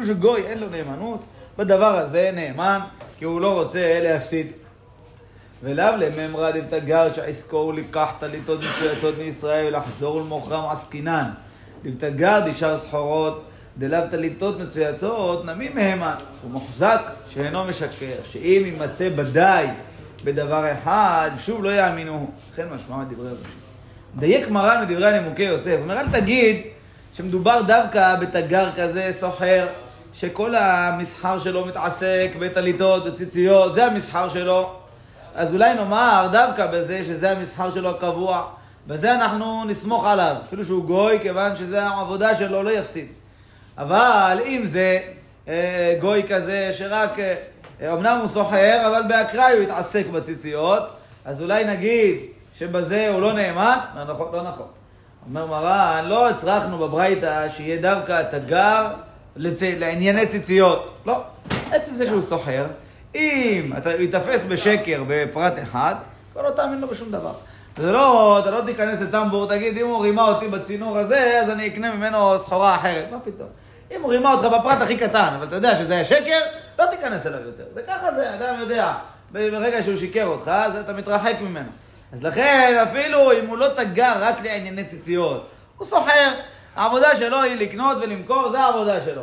אפילו שגוי אין לו נאמנות, בדבר הזה נאמן, כי הוא לא רוצה להפסיד. ולאו לממרא דבתגר שעסקו הוא לקח טליתות מצויצות מישראל ולחזור ולמוכרם עסקינן. דבתגר דשאר סחורות דלאו טליתות מצויצות נמי מהמה, שהוא מוחזק שאינו משקר, שאם יימצא בדי בדבר אחד, שוב לא יאמינו. לכן משמע מדברי רש"י. דייק מרן מדברי הנימוקי יוסף, הוא אומר אל תגיד שמדובר דווקא בתגר כזה סוחר, שכל המסחר שלו מתעסק בטליתות, בציציות, זה המסחר שלו. אז אולי נאמר דווקא בזה שזה המסחר שלו הקבוע, בזה אנחנו נסמוך עליו, אפילו שהוא גוי, כיוון שזה העבודה שלו, לא יפסיד. אבל אם זה אה, גוי כזה שרק, אה, אמנם הוא סוחר, אבל באקראי הוא התעסק בציציות, אז אולי נגיד שבזה הוא לא נאמן? לא נכון, לא נכון. אומר מרן, לא הצרכנו בברייתא שיהיה דווקא תגר לצ... לענייני ציציות. לא. עצם זה שהוא סוחר, אם אתה ייתפס בשקר בפרט אחד, כבר לא תאמין לו בשום דבר. זה לא, אתה לא תיכנס לטמבור, תגיד, אם הוא רימה אותי בצינור הזה, אז אני אקנה ממנו סחורה אחרת. מה פתאום? אם הוא רימה אותך בפרט הכי קטן, אבל אתה יודע שזה היה שקר, לא תיכנס אליו יותר. זה ככה זה, אדם יודע. ברגע שהוא שיקר אותך, אז אתה מתרחק ממנו. אז לכן, אפילו אם הוא לא תגר רק לענייני ציציות, הוא סוחר. העבודה שלו היא לקנות ולמכור, זה העבודה שלו.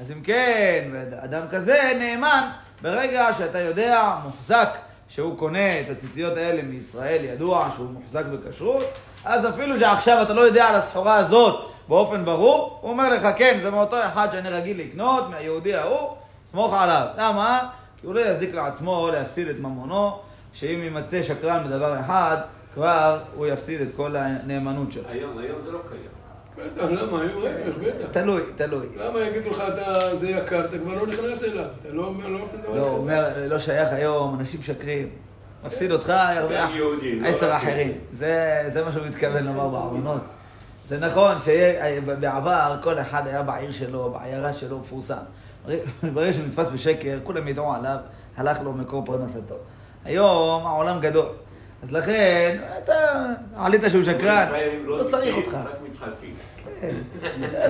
אז אם כן, אדם כזה נאמן, ברגע שאתה יודע, מוחזק, שהוא קונה את הציציות האלה מישראל, ידוע שהוא מוחזק בכשרות, אז אפילו שעכשיו אתה לא יודע על הסחורה הזאת באופן ברור, הוא אומר לך, כן, זה מאותו אחד שאני רגיל לקנות, מהיהודי ההוא, סמוך עליו. למה? כי הוא לא יזיק לעצמו או להפסיד את ממונו, שאם יימצא שקרן בדבר אחד, כבר הוא יפסיד את כל הנאמנות שלו. היום, היום זה לא קיים. בטח, למה? היום ההפך, בטח. תלוי, תלוי. למה יגידו לך, אתה, זה יקר, אתה כבר לא נכנס אליו. אתה לא אומר, לא עושה דבר כזה. לא, הוא אומר, לא שייך היום, אנשים משקרים. מפסיד אותך, ירוויח גם יהודים, לא עשר אחרים. זה מה שהוא מתכוון לומר בארונות. זה נכון שבעבר כל אחד היה בעיר שלו, בעיירה שלו, מפורסם. ברגע שהוא נתפס בשקר, כולם ידעו עליו, הלך לו מקור פרנסתו. היום העולם גדול. אז לכן, אתה עלית שהוא שקרן, לא צריך אותך. רק מתחלפים. כן.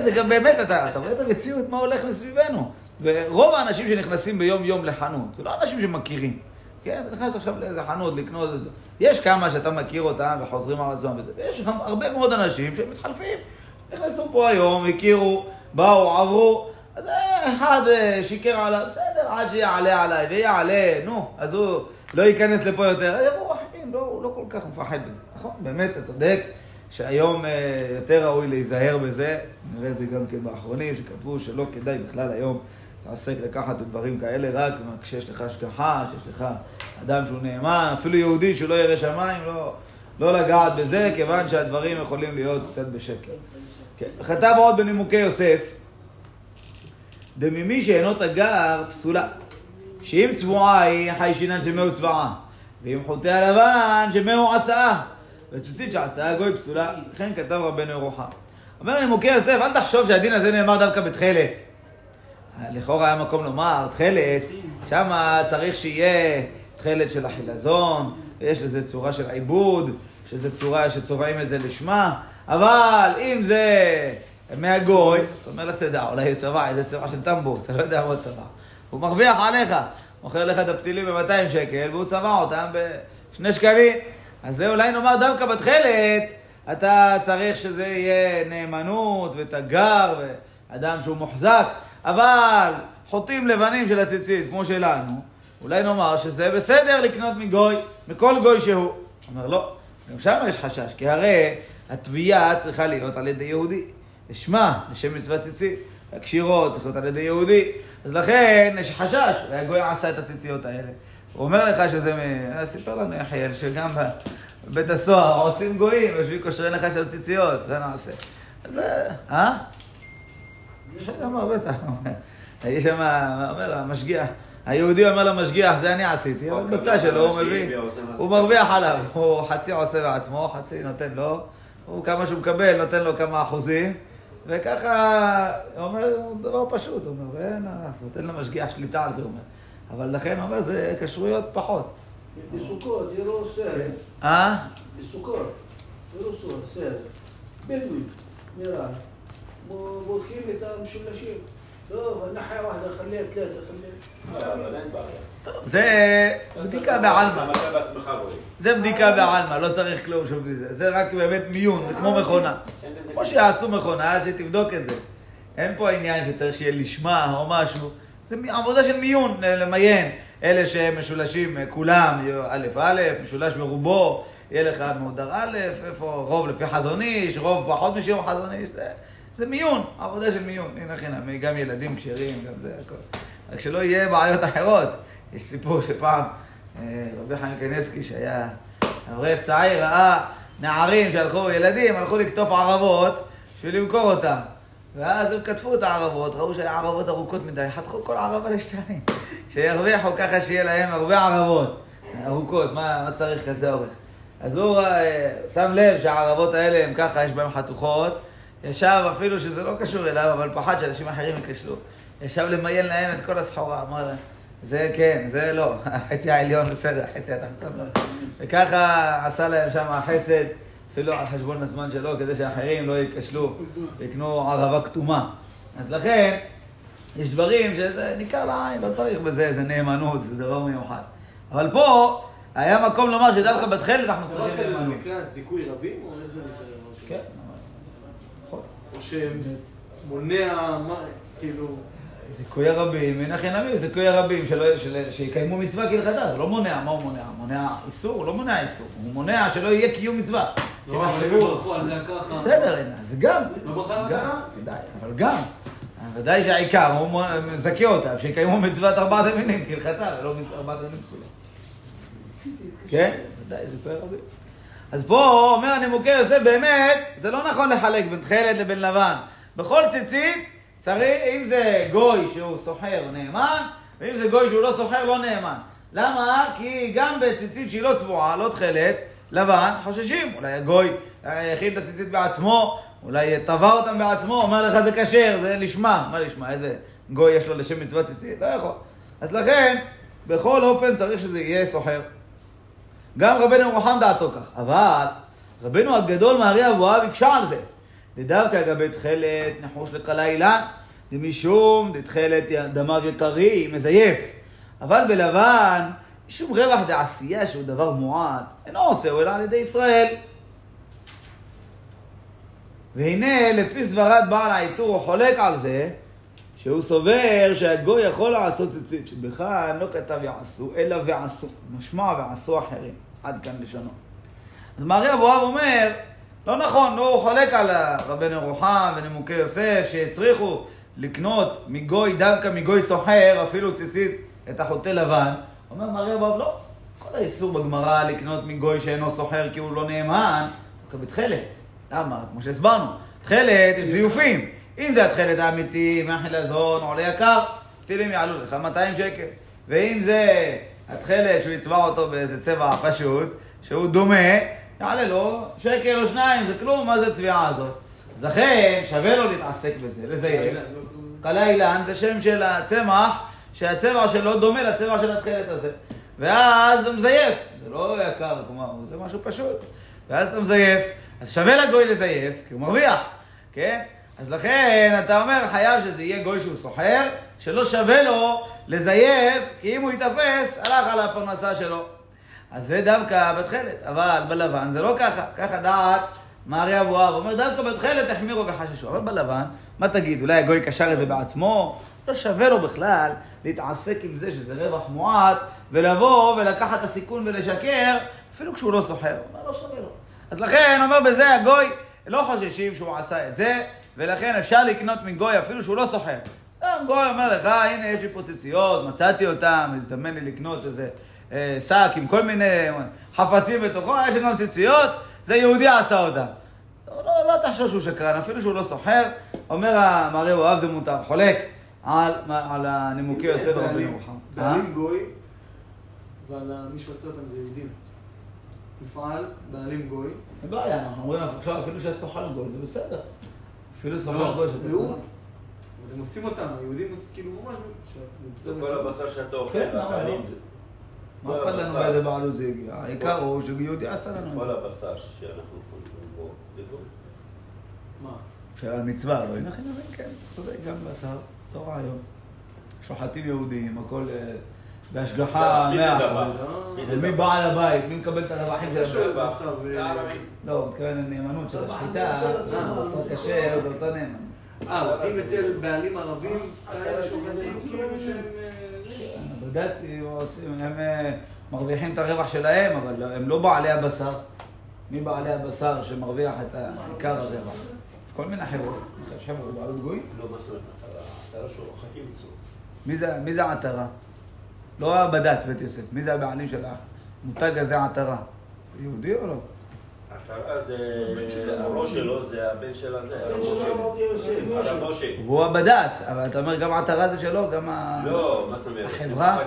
זה גם באמת, אתה, רואה את המציאות, מה הולך מסביבנו. ורוב האנשים שנכנסים ביום-יום לחנות, זה לא אנשים שמכירים. כן, אתה נכנס עכשיו לאיזה חנות לקנות את זה. יש כמה שאתה מכיר אותם וחוזרים על עצמם וזה, ויש הרבה מאוד אנשים שמתחלפים. נכנסו פה היום, הכירו, באו, עברו, אז אה, אחד אה, שיקר עליו, בסדר, עד שיעלה עליי, ויעלה, נו, אז הוא לא ייכנס לפה יותר. אז יבואו אחרים, לא, הוא לא כל כך מפחד בזה. נכון, באמת, אתה צודק. שהיום אה, יותר ראוי להיזהר בזה, נראה את זה גם כן באחרונים, שכתבו שלא כדאי בכלל היום להתעסק לקחת בדברים כאלה, רק כשיש לך השגחה, שיש לך אדם שהוא נאמן, אפילו יהודי שהוא לא ירא שמיים, לא, לא לגעת בזה, כיוון שהדברים יכולים להיות קצת בשקר. כן. כתב עוד בנימוקי יוסף, דממי שאינו תגר פסולה, שאם צבועה היא חי שינן שמהו צבעה, ואם חוטא הלבן שמהו עשאה. וציצית שעשה גוי פסולה, לכן כתב רבנו ירוחם. אומר נימוקי יוסף, אל תחשוב שהדין הזה נאמר דווקא בתכלת. לכאורה היה מקום לומר, תכלת, שמה צריך שיהיה תכלת של החילזון, ויש לזה צורה של עיבוד, שזה צורה שצובעים את זה לשמה, אבל אם זה מהגוי, אתה אומר לך תדע, אולי הוא צבע איזה צבע של טמבור, אתה לא יודע מה הוא צבע. הוא מרוויח עליך, מוכר לך את הפתילים ב-200 שקל, והוא צבע אותם בשני שקלים. אז זה אולי נאמר דווקא בתכלת, אתה צריך שזה יהיה נאמנות ותגר ואדם שהוא מוחזק, אבל חוטים לבנים של הציצית, כמו שלנו, אולי נאמר שזה בסדר לקנות מגוי, מכל גוי שהוא. אומר לא, גם שם יש חשש, כי הרי התביעה צריכה להיות על ידי יהודי. לשמה, לשם מצוות ציצית. הקשירות צריך להיות על ידי יהודי. אז לכן יש חשש, והגוי עשה את הציציות האלה. הוא אומר לך שזה, מ- סיפר לנו יחיאל, שגם בבית הסוהר עושים גויים, יושבים קושרים לך של ציציות, זה נעשה. אז, אה? אמר, בטח, אומר. יש שם, אומר המשגיח, היהודי אומר למשגיח, זה אני עשיתי, אבל בתא שלו הוא מביא, הוא מרוויח עליו, הוא חצי עושה בעצמו, חצי נותן לו, הוא כמה שהוא מקבל, נותן לו כמה אחוזים, וככה, הוא אומר, דבר פשוט, הוא אומר, אין מה לעשות, אין למשגיח שליטה על זה, הוא אומר. אבל לכן הוא אומר, זה כשרויות פחות. בסוכות, יהיה לו סר. אה? בסוכות, יהיה לו סר, סר. בדואי, נראה. בודקים את המשולשים. זה בדיקה בעלמא. זה בדיקה בעלמא, לא צריך כלום שום מזה. זה רק באמת מיון, זה כמו מכונה. כמו שיעשו מכונה, שתבדוק את זה. אין פה עניין שצריך שיהיה לשמה או משהו. זה עבודה של מיון, אה, למיין. אלה שמשולשים אה, כולם, א' א', משולש מרובו, יהיה לך מודר א', איפה רוב לפי חזון איש, רוב פחות משיום חזון איש, זה... זה מיון, עבודה של מיון. הנה חינם, גם ילדים כשרים, גם זה הכל. רק שלא יהיה בעיות אחרות. יש סיפור שפעם אה, רבי חיים קניבסקי, שהיה אברך צעיר, ראה נערים שהלכו, ילדים, הלכו לקטוף ערבות בשביל למכור אותם. ואז הם כתבו את הערבות, ראו שהערבות ארוכות מדי, חתכו כל ערבה לשתיים. שירוויחו ככה שיהיה להם הרבה ערבות ארוכות, מה, מה צריך כזה אורך? אז הוא אה, שם לב שהערבות האלה הם ככה, יש בהן חתוכות, ישב אפילו שזה לא קשור אליו, אבל פחד שאנשים אחרים ייכשלו. ישב למיין להם את כל הסחורה, אמר להם, זה כן, זה לא, החצי העליון בסדר, החצי התחתון לא. וככה עשה להם שם חסד, אפילו על חשבון הזמן שלו, כדי שאחרים לא ייכשלו ויקנו ערבה כתומה. אז לכן, יש דברים שזה ניכר לעין, לא צריך בזה איזה נאמנות, זה דבר מיוחד. אבל פה, היה מקום לומר שדווקא בתכלת אנחנו דבר צריכים כזה זה נאמנות. נקרא זיכוי רבים, או איך זה נקרא? כן. או שמונע, מה, כאילו... זיכוי הרבים, הכי נביא, זיכוי הרבים שלא- של- שיקיימו מצווה כהלכתה, זה לא מונע, מה הוא מונע? מונע איסור? הוא לא מונע איסור, הוא מונע שלא יהיה קיום מצווה. לא, אבל הם ברכו על זה ככה. בסדר, זה גם, לא ברכה על אבל גם. ודאי שהעיקר, הוא מזכה אותם, שיקיימו מצוות ארבעת המינים כהלכתה, ולא מצוות ארבעת המינים כולם. כן? ודאי, זה פועל רבים. אז פה אומר הנימוקי יוסף, באמת, זה לא נכון לחלק בין תכלת לבין לבן. בכל ציצית צריך, אם זה גוי שהוא סוחר נאמן, ואם זה גוי שהוא לא סוחר לא נאמן. למה? כי גם בציצית שהיא לא צבועה, לא תכלת, לבן, חוששים. אולי הגוי הכין את הציצית בעצמו, אולי טבע אותם בעצמו, אומר לך זה כשר, זה לשמה. מה לשמה? איזה גוי יש לו לשם מצוות ציצית? לא יכול. אז לכן, בכל אופן צריך שזה יהיה סוחר. גם רבנו רוחם דעתו כך, אבל רבנו הגדול מארי אבוהב הקשה על זה. דדווקא אגבי תכלת נחוש לקלה אילן, דמשום דתכלת דמיו יקרי, מזייף. אבל בלבן, משום רווח דעשייה שהוא דבר מועט, אינו עושהו אלא על ידי ישראל. והנה, לפי סברת בעל העיטור, הוא חולק על זה, שהוא סובר שהגוי יכול לעשות ציצית, שבכאן לא כתב יעשו, אלא ועשו. משמע ועשו אחרים. עד כאן לשונו. אז מארי אבוהב אומר, לא נכון, לא, הוא חולק על רבנו רוחם ונימוקי יוסף, שהצריכו לקנות מגוי, דווקא מגוי סוחר, אפילו ציצית, את החוטא לבן. אומר מארי אבוהב, לא. כל האיסור בגמרא לקנות מגוי שאינו סוחר כי הוא לא נאמן, דווקא בתכלת. למה? כמו שהסברנו, תכלת יש זיופים. אם זה התכלת האמיתי, מהחילזון, עולה יקר, טילים יעלו לך 200 שקל. ואם זה התכלת שהוא יצבע אותו באיזה צבע פשוט, שהוא דומה, יעלה לו שקל או שניים, זה כלום, מה זה הצביעה הזאת? אז לכן שווה לו להתעסק בזה, לזייף. קלה אילן זה שם של הצמח, שהצבע שלו דומה לצבע של התכלת הזה. ואז הוא מזייף, זה לא יקר, כלומר, זה משהו פשוט. ואז אתה מזייף, אז שווה לגוי לזייף, כי הוא מרוויח, כן? אז לכן אתה אומר, חייב שזה יהיה גוי שהוא סוחר, שלא שווה לו לזייף, כי אם הוא ייתפס, הלך על הפרנסה שלו. אז זה דווקא בתכלת, אבל בלבן זה לא ככה, ככה דעת מארי אבוהב, אומר דווקא בתכלת החמירו וחששו, אבל בלבן, מה תגיד, אולי הגוי קשר את זה בעצמו? לא שווה לו בכלל להתעסק עם זה שזה רווח מועט, ולבוא ולקחת את הסיכון ולשקר, אפילו כשהוא לא סוחר, אומר לא שווה לו. אז לכן, אומר בזה הגוי, לא חוששים שהוא עשה את זה, ולכן אפשר לקנות מגוי אפילו שהוא לא סוחר. סתם גוי אומר לך, הנה יש לי פה ציציות, מצאתי אותם, הזדמן לי לקנות איזה אה, שק עם כל מיני חפצים בתוכו, יש לי גם ציציות, זה יהודי עשה אותם. לא, לא, לא תחשוב שהוא שקרן, אפילו שהוא לא סוחר, אומר המרי אוהב זה מותר, חולק על, על הנימוקי יוסף בעלים- ירוחם. בעלים גוי, אבל מי שעושה אותם זה יהודים. מפעל, בעלים גוי. אין בעיה, אנחנו אומרים עכשיו אפילו שהסוחר גוי, זה בסדר. אפילו סוחר לא, קונה. אבל הם עושים אותם, היהודים עושים כאילו ממש... כל הבשר שאתה אוכל, כן, למה לא? מה אכפת לנו. באיזה בעלות זה הגיע? העיקר הוא שיהודי עשה לנו את כל. הבשר שאנחנו קונים בו, זה גוי. מה? של המצווה, לא הנה חינמים, כן, צודק, גם בשר. אותו רעיון. שוחטים יהודים, הכל אה, בהשגחה מי זה מאה דבר? אחוז. מי? בעל הבית? מי מקבל את הרווחים של. הבית? לא, הוא מתכוון לנאמנות של טבח השחיטה, יותר הצבא. אה, בשר כשר, זה אותו נאמנות. אה, עובדים אצל בעלים ערבים, כאלה שוחטים, כאילו שהם... הבד"צים עושים, הם אה, מרוויחים את הרווח שלהם, אבל לא- הם לא בעלי הבשר. מי בעלי הבשר שמרוויח את עיקר הרווח? יש כל מיני חברות. יש חברות בעלות גויים. לא, מה זאת אומרת? אתה לא שוחטים זה, מי זה עטרה? לא הבד"ץ בית יוסף, מי זה הבעלים של המותג הזה עטרה? יהודי או לא? עטרה זה הראש שלו, זה הבן של הזה, הבן הרב משה. עובדיה יוסף. הרב משה. הוא הבד"ץ, אבל אתה אומר גם עטרה זה שלו, גם ה... לא, מה זאת אומרת? החברה?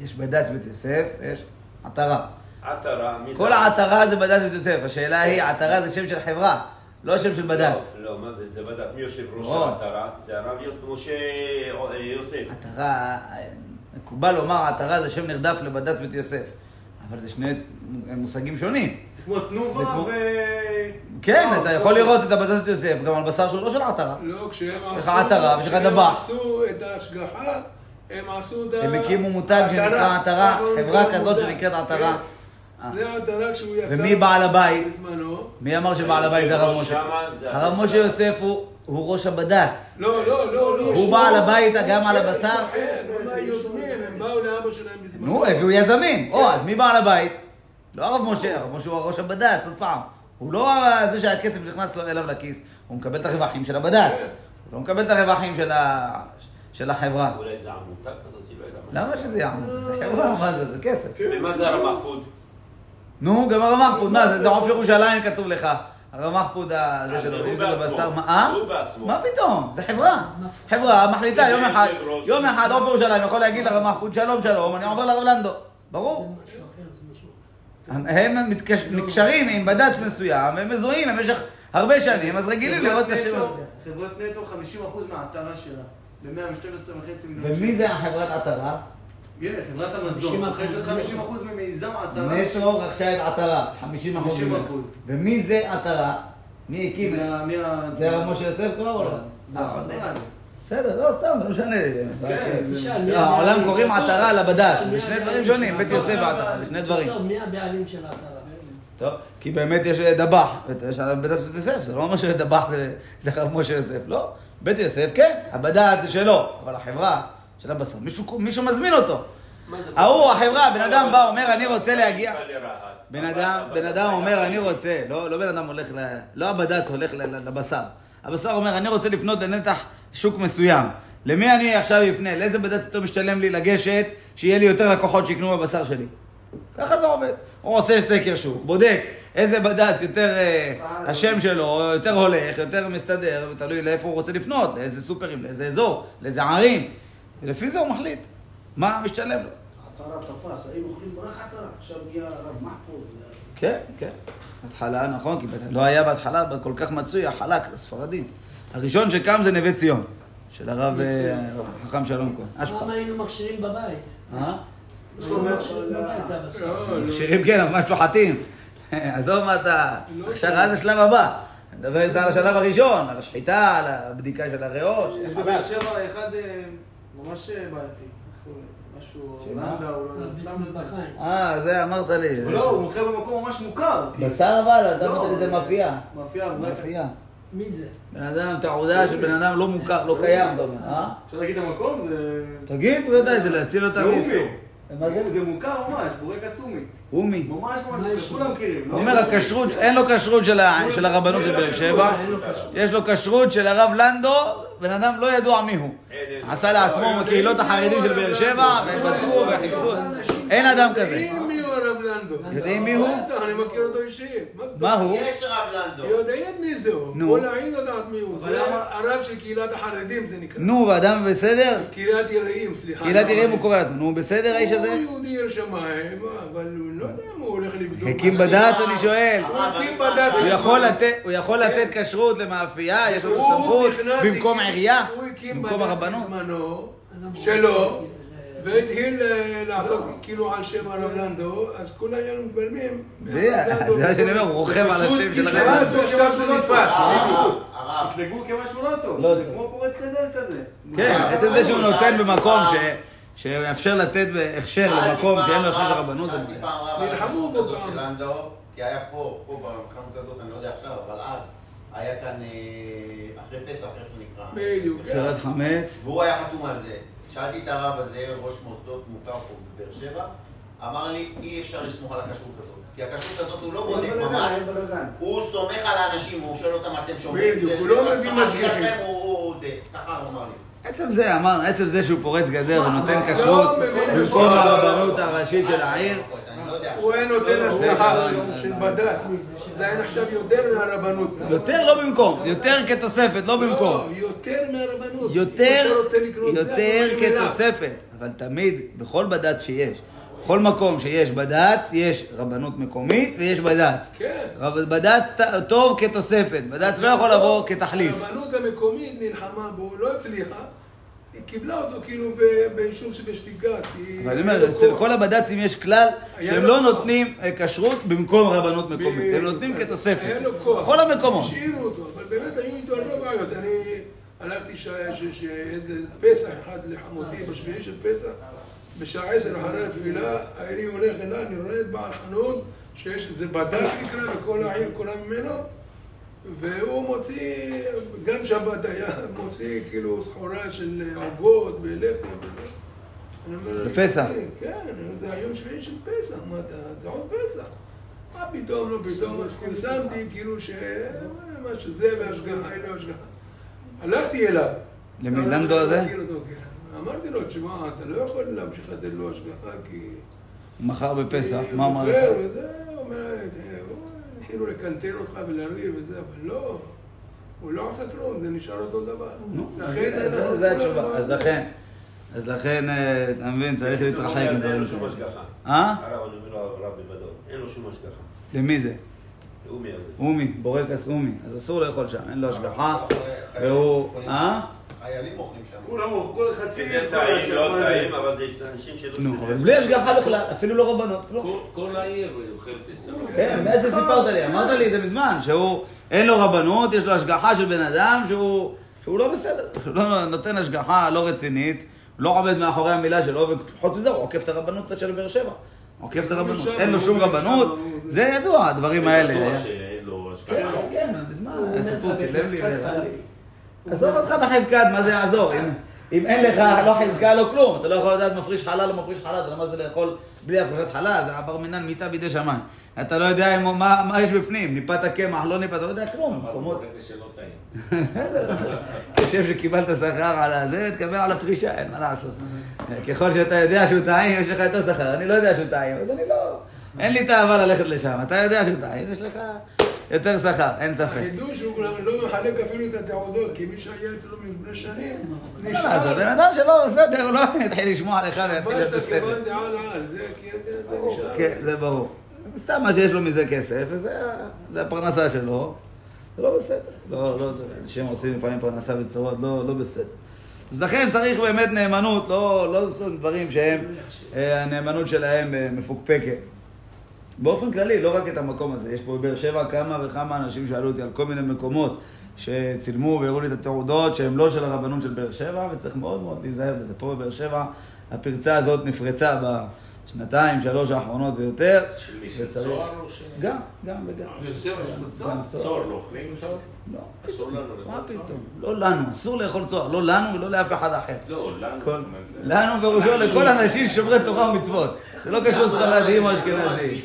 יש בד"ץ בית יוסף, יש עטרה. עטרה, מי זה? כל העטרה זה בד"ץ בית יוסף, השאלה היא, עטרה זה שם של חברה, לא שם של בד"ץ. לא, לא, מה זה? זה בד"ץ. מי יושב ראש לא. העטרה? זה הרב משה אה, יוסף. עטרה, מקובל לומר עטרה זה שם נרדף לבד"ץ בית יוסף, אבל זה שני מושגים שונים. זה כמו תנובה כמו- ו... כן, אה, אתה. יכול לראות את הבד"ץ בית יוסף גם על בשר שהוא לא של עטרה. לא, כשהם יש לך עשו... עטרה ויש לך כשהם דבח. עשו את ההשגחה, הם עשו את ה... הם הקימו מותג שנקרא עטרה, חברה כזאת. שנקראת עטרה. כן. זה העטרה כשהוא יצא... ומי בעל הבית? מי אמר שבעל הבית זה הרב משה? הרב משה שלו. יוסף הוא הוא ראש הבד"ץ. לא, לא, לא, לא. הוא בעל הבית גם על כן, הבשר? באו לאבא שלהם בזמנו. נו, הביאו יזמים. או, אז מי בעל הבית? לא הרב משה, הרב משה הוא ראש הבד"ץ, עוד פעם. הוא לא זה שהכסף נכנס אליו לכיס, הוא מקבל את הרווחים של הבד"ץ. הוא לא מקבל את הרווחים של ה- של החברה. אולי זה עמותה כזאת, לא יודע. מה. למה שזה יעמוד? זה חברה, מה זה? זה כסף. ומה זה הרב מחפוד? נו, גם הרב מחפוד, מה זה? זה עוף ירושלים כתוב לך. הרב מחפוד, הזה אז שלו, הוא אם זה בעצמו. בבשר, מה? אה? הוא בעצמו. מה פתאום? זה חברה. חברה מחליטה זה יום אחד. יום אחד עוף ירושלים יכול להגיד לרב מחפוד שלום שלום, אני עובר לרב לנדו. ברור. הם נקשרים עם בד"ץ מסוים, הם מזוהים במשך הרבה שנים, אז רגילים לראות את השם הזה. חברת נטו 50% מהעטרה שלה. ב-112 וחצי מיליון ומי זה החברת עטרה? הנה, חברת המזון. 50%. רוכשת 50% ממיזם עטרה. נטו רכשה את עטרה, 50 אחוז. 50%. ומי זה עטרה? מי הקים זה הרב משה יוסף כבר או לא? לא, אה, לא נראה לי. בסדר, לא סתם, לא משנה לי. כן, תשאל, לא, מי העולם? קוראים עטרה לבד"ץ, זה שני דברים שונים, בית? יוסף ועטרה, זה שני דברים. טוב, מי הבעלים של העטרה? טוב, כי באמת יש דבח, יש עליו בד"ץ בית יוסף, זה לא אומר שדבח זה- זה הרב משה יוסף, לא. בית יוסף, כן, הבד"ץ זה שלו, אבל החברה של הבשר, מישהו- מישהו מזמין אותו. ההוא, החברה, בן אדם בא, אומר, אני רוצה להגיע... בן אדם, בן אדם אומר, אני רוצה, לא, לא בן אדם הולך, ל, לא הבד"ץ הולך לבשר. הבשר אומר, אני רוצה לפנות לנתח שוק מסוים. למי אני עכשיו אפנה? לאיזה בד"ץ יותר משתלם לי לגשת, שיהיה לי יותר לקוחות שיקנו בבשר שלי? ככה זה עובד. הוא עושה סקר שוק, בודק איזה בד"ץ יותר, אה, השם שלו יותר הולך, יותר מסתדר, תלוי לאיפה הוא רוצה לפנות, לאיזה סופרים, לאיזה אזור, לאיזה ערים. ולפי זה הוא מחליט מה משתלם לו. עטרה תפס, היינו אוכלים רק עטרה, עכשיו נהיה רב מחפוד. כן, כן. התחלה, נכון, כי לא היה בהתחלה כל כך מצוי החלק לספרדים. הראשון שקם זה נווה ציון, של הרב אה, חכם שלום כהן. פעם היינו מכשירים בבית. אה? מכשירים. לא, לא. כן, אבל שוחטים? עזוב מה אתה... לא הכשרה זה שלב הבא. נדבר איזה על השלב הראשון, על השחיטה, על הבדיקה של הריאות. יש בבאר שבע אחד אה, ממש אה, בעייתי. משהו... שמה? הולנדה, לא... סתם זה- מטבחיים. אה, זה אמרת לי. לא, הוא מוכר במקום ממש מוכר. בשר אבל, אתה לא. אמרת לי זה מאפייה. מאפייה, אולי- מאפייה. מי זה? בן אדם, תעודה של בן אדם לא מוכר, לא קיים, אתה אומר, אה? אפשר להגיד את המקום? זה... תגיד, בוודאי, זה להציל אותם לאומי. מאיסור. מה זה? זה מוכר ממש, בורקס סומי. אומי. ממש ממש? כולם מכירים. לא? הוא אומר, הכשרות, אין לו כשרות של הרבנות של באר שבע. יש לו כשרות של הרב לנדו, בן אדם לא ידוע מי הוא. אין, אין. עשה לעצמו מקהילות החרדים של באר שבע, והם בדקו וחיפשו. אין אדם כזה. יודעים מי הוא הרב לנדו. יודעים מי הוא? בטח, אני מכיר אותו אישית. מה הוא? יש רב לנדו. יודעים מי זה הוא. נו. כל העיר יודעת מי הוא. זה הרב של קהילת החרדים זה נקרא. נו, ואדם בסדר? קהילת יראים, סליחה. קהילת יראים הוא קורא לעצמו. נו, בסדר האיש הזה? הוא יהודי ירא שמיים, אבל הוא לא יודע אם הוא הולך לבדוק. הקים. בד"ץ, אני שואל. הוא הקים בד"ץ. הוא יכול לתת- יכול לתת כשרות למאפייה, יש לו נכנס, במקום עירייה, הוא הקים במקום בד"ץ הרבנות. בזמנו, שלו, והתחיל אה, לעשות כאילו על שם הרב לנדו, אז כולם היו מתבלמים. זה מה שאני אומר, הוא רוכב על השם של הרב. אז עכשיו זה נתפס. אה, קטלגו כמשהו לא טוב. לא זה. כמו פורץ גדר כזה. כן, אה, עצם זה שהוא נותן במקום ש- שמאפשר לתת הכשר למקום שאין לו הכשר רבנות, זה שאלתי. פעם רב על נלחמו הכשרות בו הזאת פעם. של לנדאו, כי היה פה, פה בחנות הזאת, אני לא יודע עכשיו, אבל אז היה כאן אה, אחרי פסח, איך זה נקרא? בדיוק. בחירת חמץ. והוא היה חתום על זה. שאלתי את הרב הזה, ראש מוסדות מוכר פה בבאר שבע, אמר לי, אי אפשר לסמוך על הכשרות הזאת. כי הכשרות הזאת הוא לא בודק ממש. הוא סומך על האנשים, הוא שואל אותם, אתם שומעים? בדיוק, זה- הוא לא מביא משגיחים. שלכם, הוא הוא- זה. ככה הוא אמר לי. עצם זה, אמרנו, עצם זה שהוא פורץ גדר ונותן כשרות במקום לא, לא, לא, הרבנות לא. הראשית של העיר. הוא. היה נותן לא, של- בד"ץ. זה היה נחשב יותר מהרבנות. יותר לא במקום, יותר כתוספת, לא במקום. לא, יותר מהרבנות. יותר. כתוספת. אבל תמיד, בכל בד"ץ שיש, בכל מקום שיש בד"ץ, יש רבנות מקומית ויש בד"ץ. כן. רב- בד"ץ טוב כתוספת, בד"ץ לא יכול לבוא כתחליף. הרבנות המקומית נלחמה בו, לא הצליחה. היא קיבלה אותו כאילו באישור שבשתיקה, כי... אבל אני אומר, אצל. כל הבד"צים יש כלל שהם לא. נותנים אה, כשרות במקום רבנות מקומית, הם נותנים כתוספת. היה לו כוח. בכל המקומות. השאירו אותו, אבל באמת היו איתו הרבה בעיות. אני הלכתי שאיזה פסח אחד לחמותי, בשביעי של פסח, בשעה עשר אחרי התפילה, אני הולך אליי, אני רואה את בעל חנות, שיש איזה בד"ץ נקרא, וכל העיר כולה ממנו, והוא מוציא, גם שבת היה, מוציא כאילו סחורה של עוגות ולחם וזה. בפסח. כן, זה היום שביעי של פסח, מה אתה, זה עוד פסח. מה פתאום, לא פתאום, אז פרסמתי כאילו ש... מה שזה והשגחה, אין לו השגחה. הלכתי אליו. למי, אבל לנדו אני הזה? אמרתי לו, תשמע, אתה לא יכול להמשיך לתת לו השגחה כי... מחר בפסח, כי מה אמר לך? וזה, הוא אומר, התחילו לקנטר אותך ולריב וזה, אבל לא, הוא לא עשה כלום, זה נשאר אותו דבר. לכן זה- התשובה, אז. לכן, אז לכן, אה, אתה מבין, צריך להתרחק אין מדברים לו שום. השגחה. אה? הרב, אני אומר לו, הרב בוודאות, אין לו שום השגחה. למי זה? לאומי הזה. אומי, בורקס אומי, אז אסור לאכול שם, אין לו השגחה, והוא, אה? חיילים אוכלים שם. כולם, כל חצי... זה טעים, לא. טעים, אבל זה אנשים שלא... נו, בלי השגחה בכלל, אפילו לא רבנות, כלום. כל- העיר אוכלת את זה. כן, מאז שסיפרת לי, אמרת לי את זה מזמן, שהוא, אין לו רבנות, יש לו השגחה של בן אדם שהוא, שהוא לא בסדר, שהוא לא נותן השגחה לא רצינית, לא עומד מאחורי המילה שלו, וחוץ מזה הוא עוקף את הרבנות של באר שבע. עוקף את הרבנות, אין לו שום משם, רבנות, זה ידוע, הדברים האלה. בטוח שאין לו כן, השגחה. כן, כן, מזמן, הוא היה אומר סיפור לך צילם לי. בחזקת והראה לי. חלבי. עזוב אותך בחזקת, מה זה יעזור? אם- אין לך לא חזקה, לא כלום. אתה לא יכול לדעת מפריש חלל או מפריש חלל, אתה יודע מה זה לאכול בלי הפרשת חלל, זה הבר מינן מיתה בידי שמיים. אתה לא יודע מה יש בפנים, ניפת הקמח, לא ניפת, אתה לא יודע כלום. מקומות... ברגע שלא טעים. חושב שקיבלת שכר על הזה, תקבל על הפרישה, אין מה לעשות. ככל שאתה יודע שהוא טעים, יש לך יותר שכר. אני לא יודע שהוא טעים, אז אני לא... אין לי תאווה ללכת לשם. אתה יודע שהוא טעים, יש לך יותר שכר, אין ספק. החידוש הוא לא מחלק אפילו את התעודות, כי מי שהיה אצלו לפני שנים, מה לעשות, בן אדם שלא בסדר, הוא לא יתחיל לשמוע לך ויתחיל להיות בסדר. נשאר. כן, זה ברור. סתם מה שיש לו מזה כסף, וזה זה הפרנסה שלו, זה לא בסדר. לא, לא, אנשים עושים לפעמים פרנסה בצורות לא, לא בסדר. אז לכן צריך באמת נאמנות, לא, לא לעשות דברים שהם, אה, הנאמנות שלהם אה, מפוקפקת. באופן כללי, לא רק את המקום הזה, יש פה בבאר שבע כמה וכמה אנשים שאלו אותי על כל מיני מקומות שצילמו והראו לי את התעודות שהם לא של הרבנות של באר שבע, וצריך מאוד מאוד להיזהר בזה. פה בבאר שבע הפרצה הזאת נפרצה בשנתיים, שלוש האחרונות ויותר. של מי? של וצריך- צוהר או ש... גם, גם וגם. מצור? גם צוהר. לא אוכלים צוהר? לא, אסור לנו מה לאכול צוהר? פתאום? לא לנו, אסור לאכול צוהר, לא לנו ולא לאף אחד אחר. לא, לנו. לנו פירושו לכל האנשים שומרי תורה ומצוות. זה לא קשור ספרדים או אשכנזים.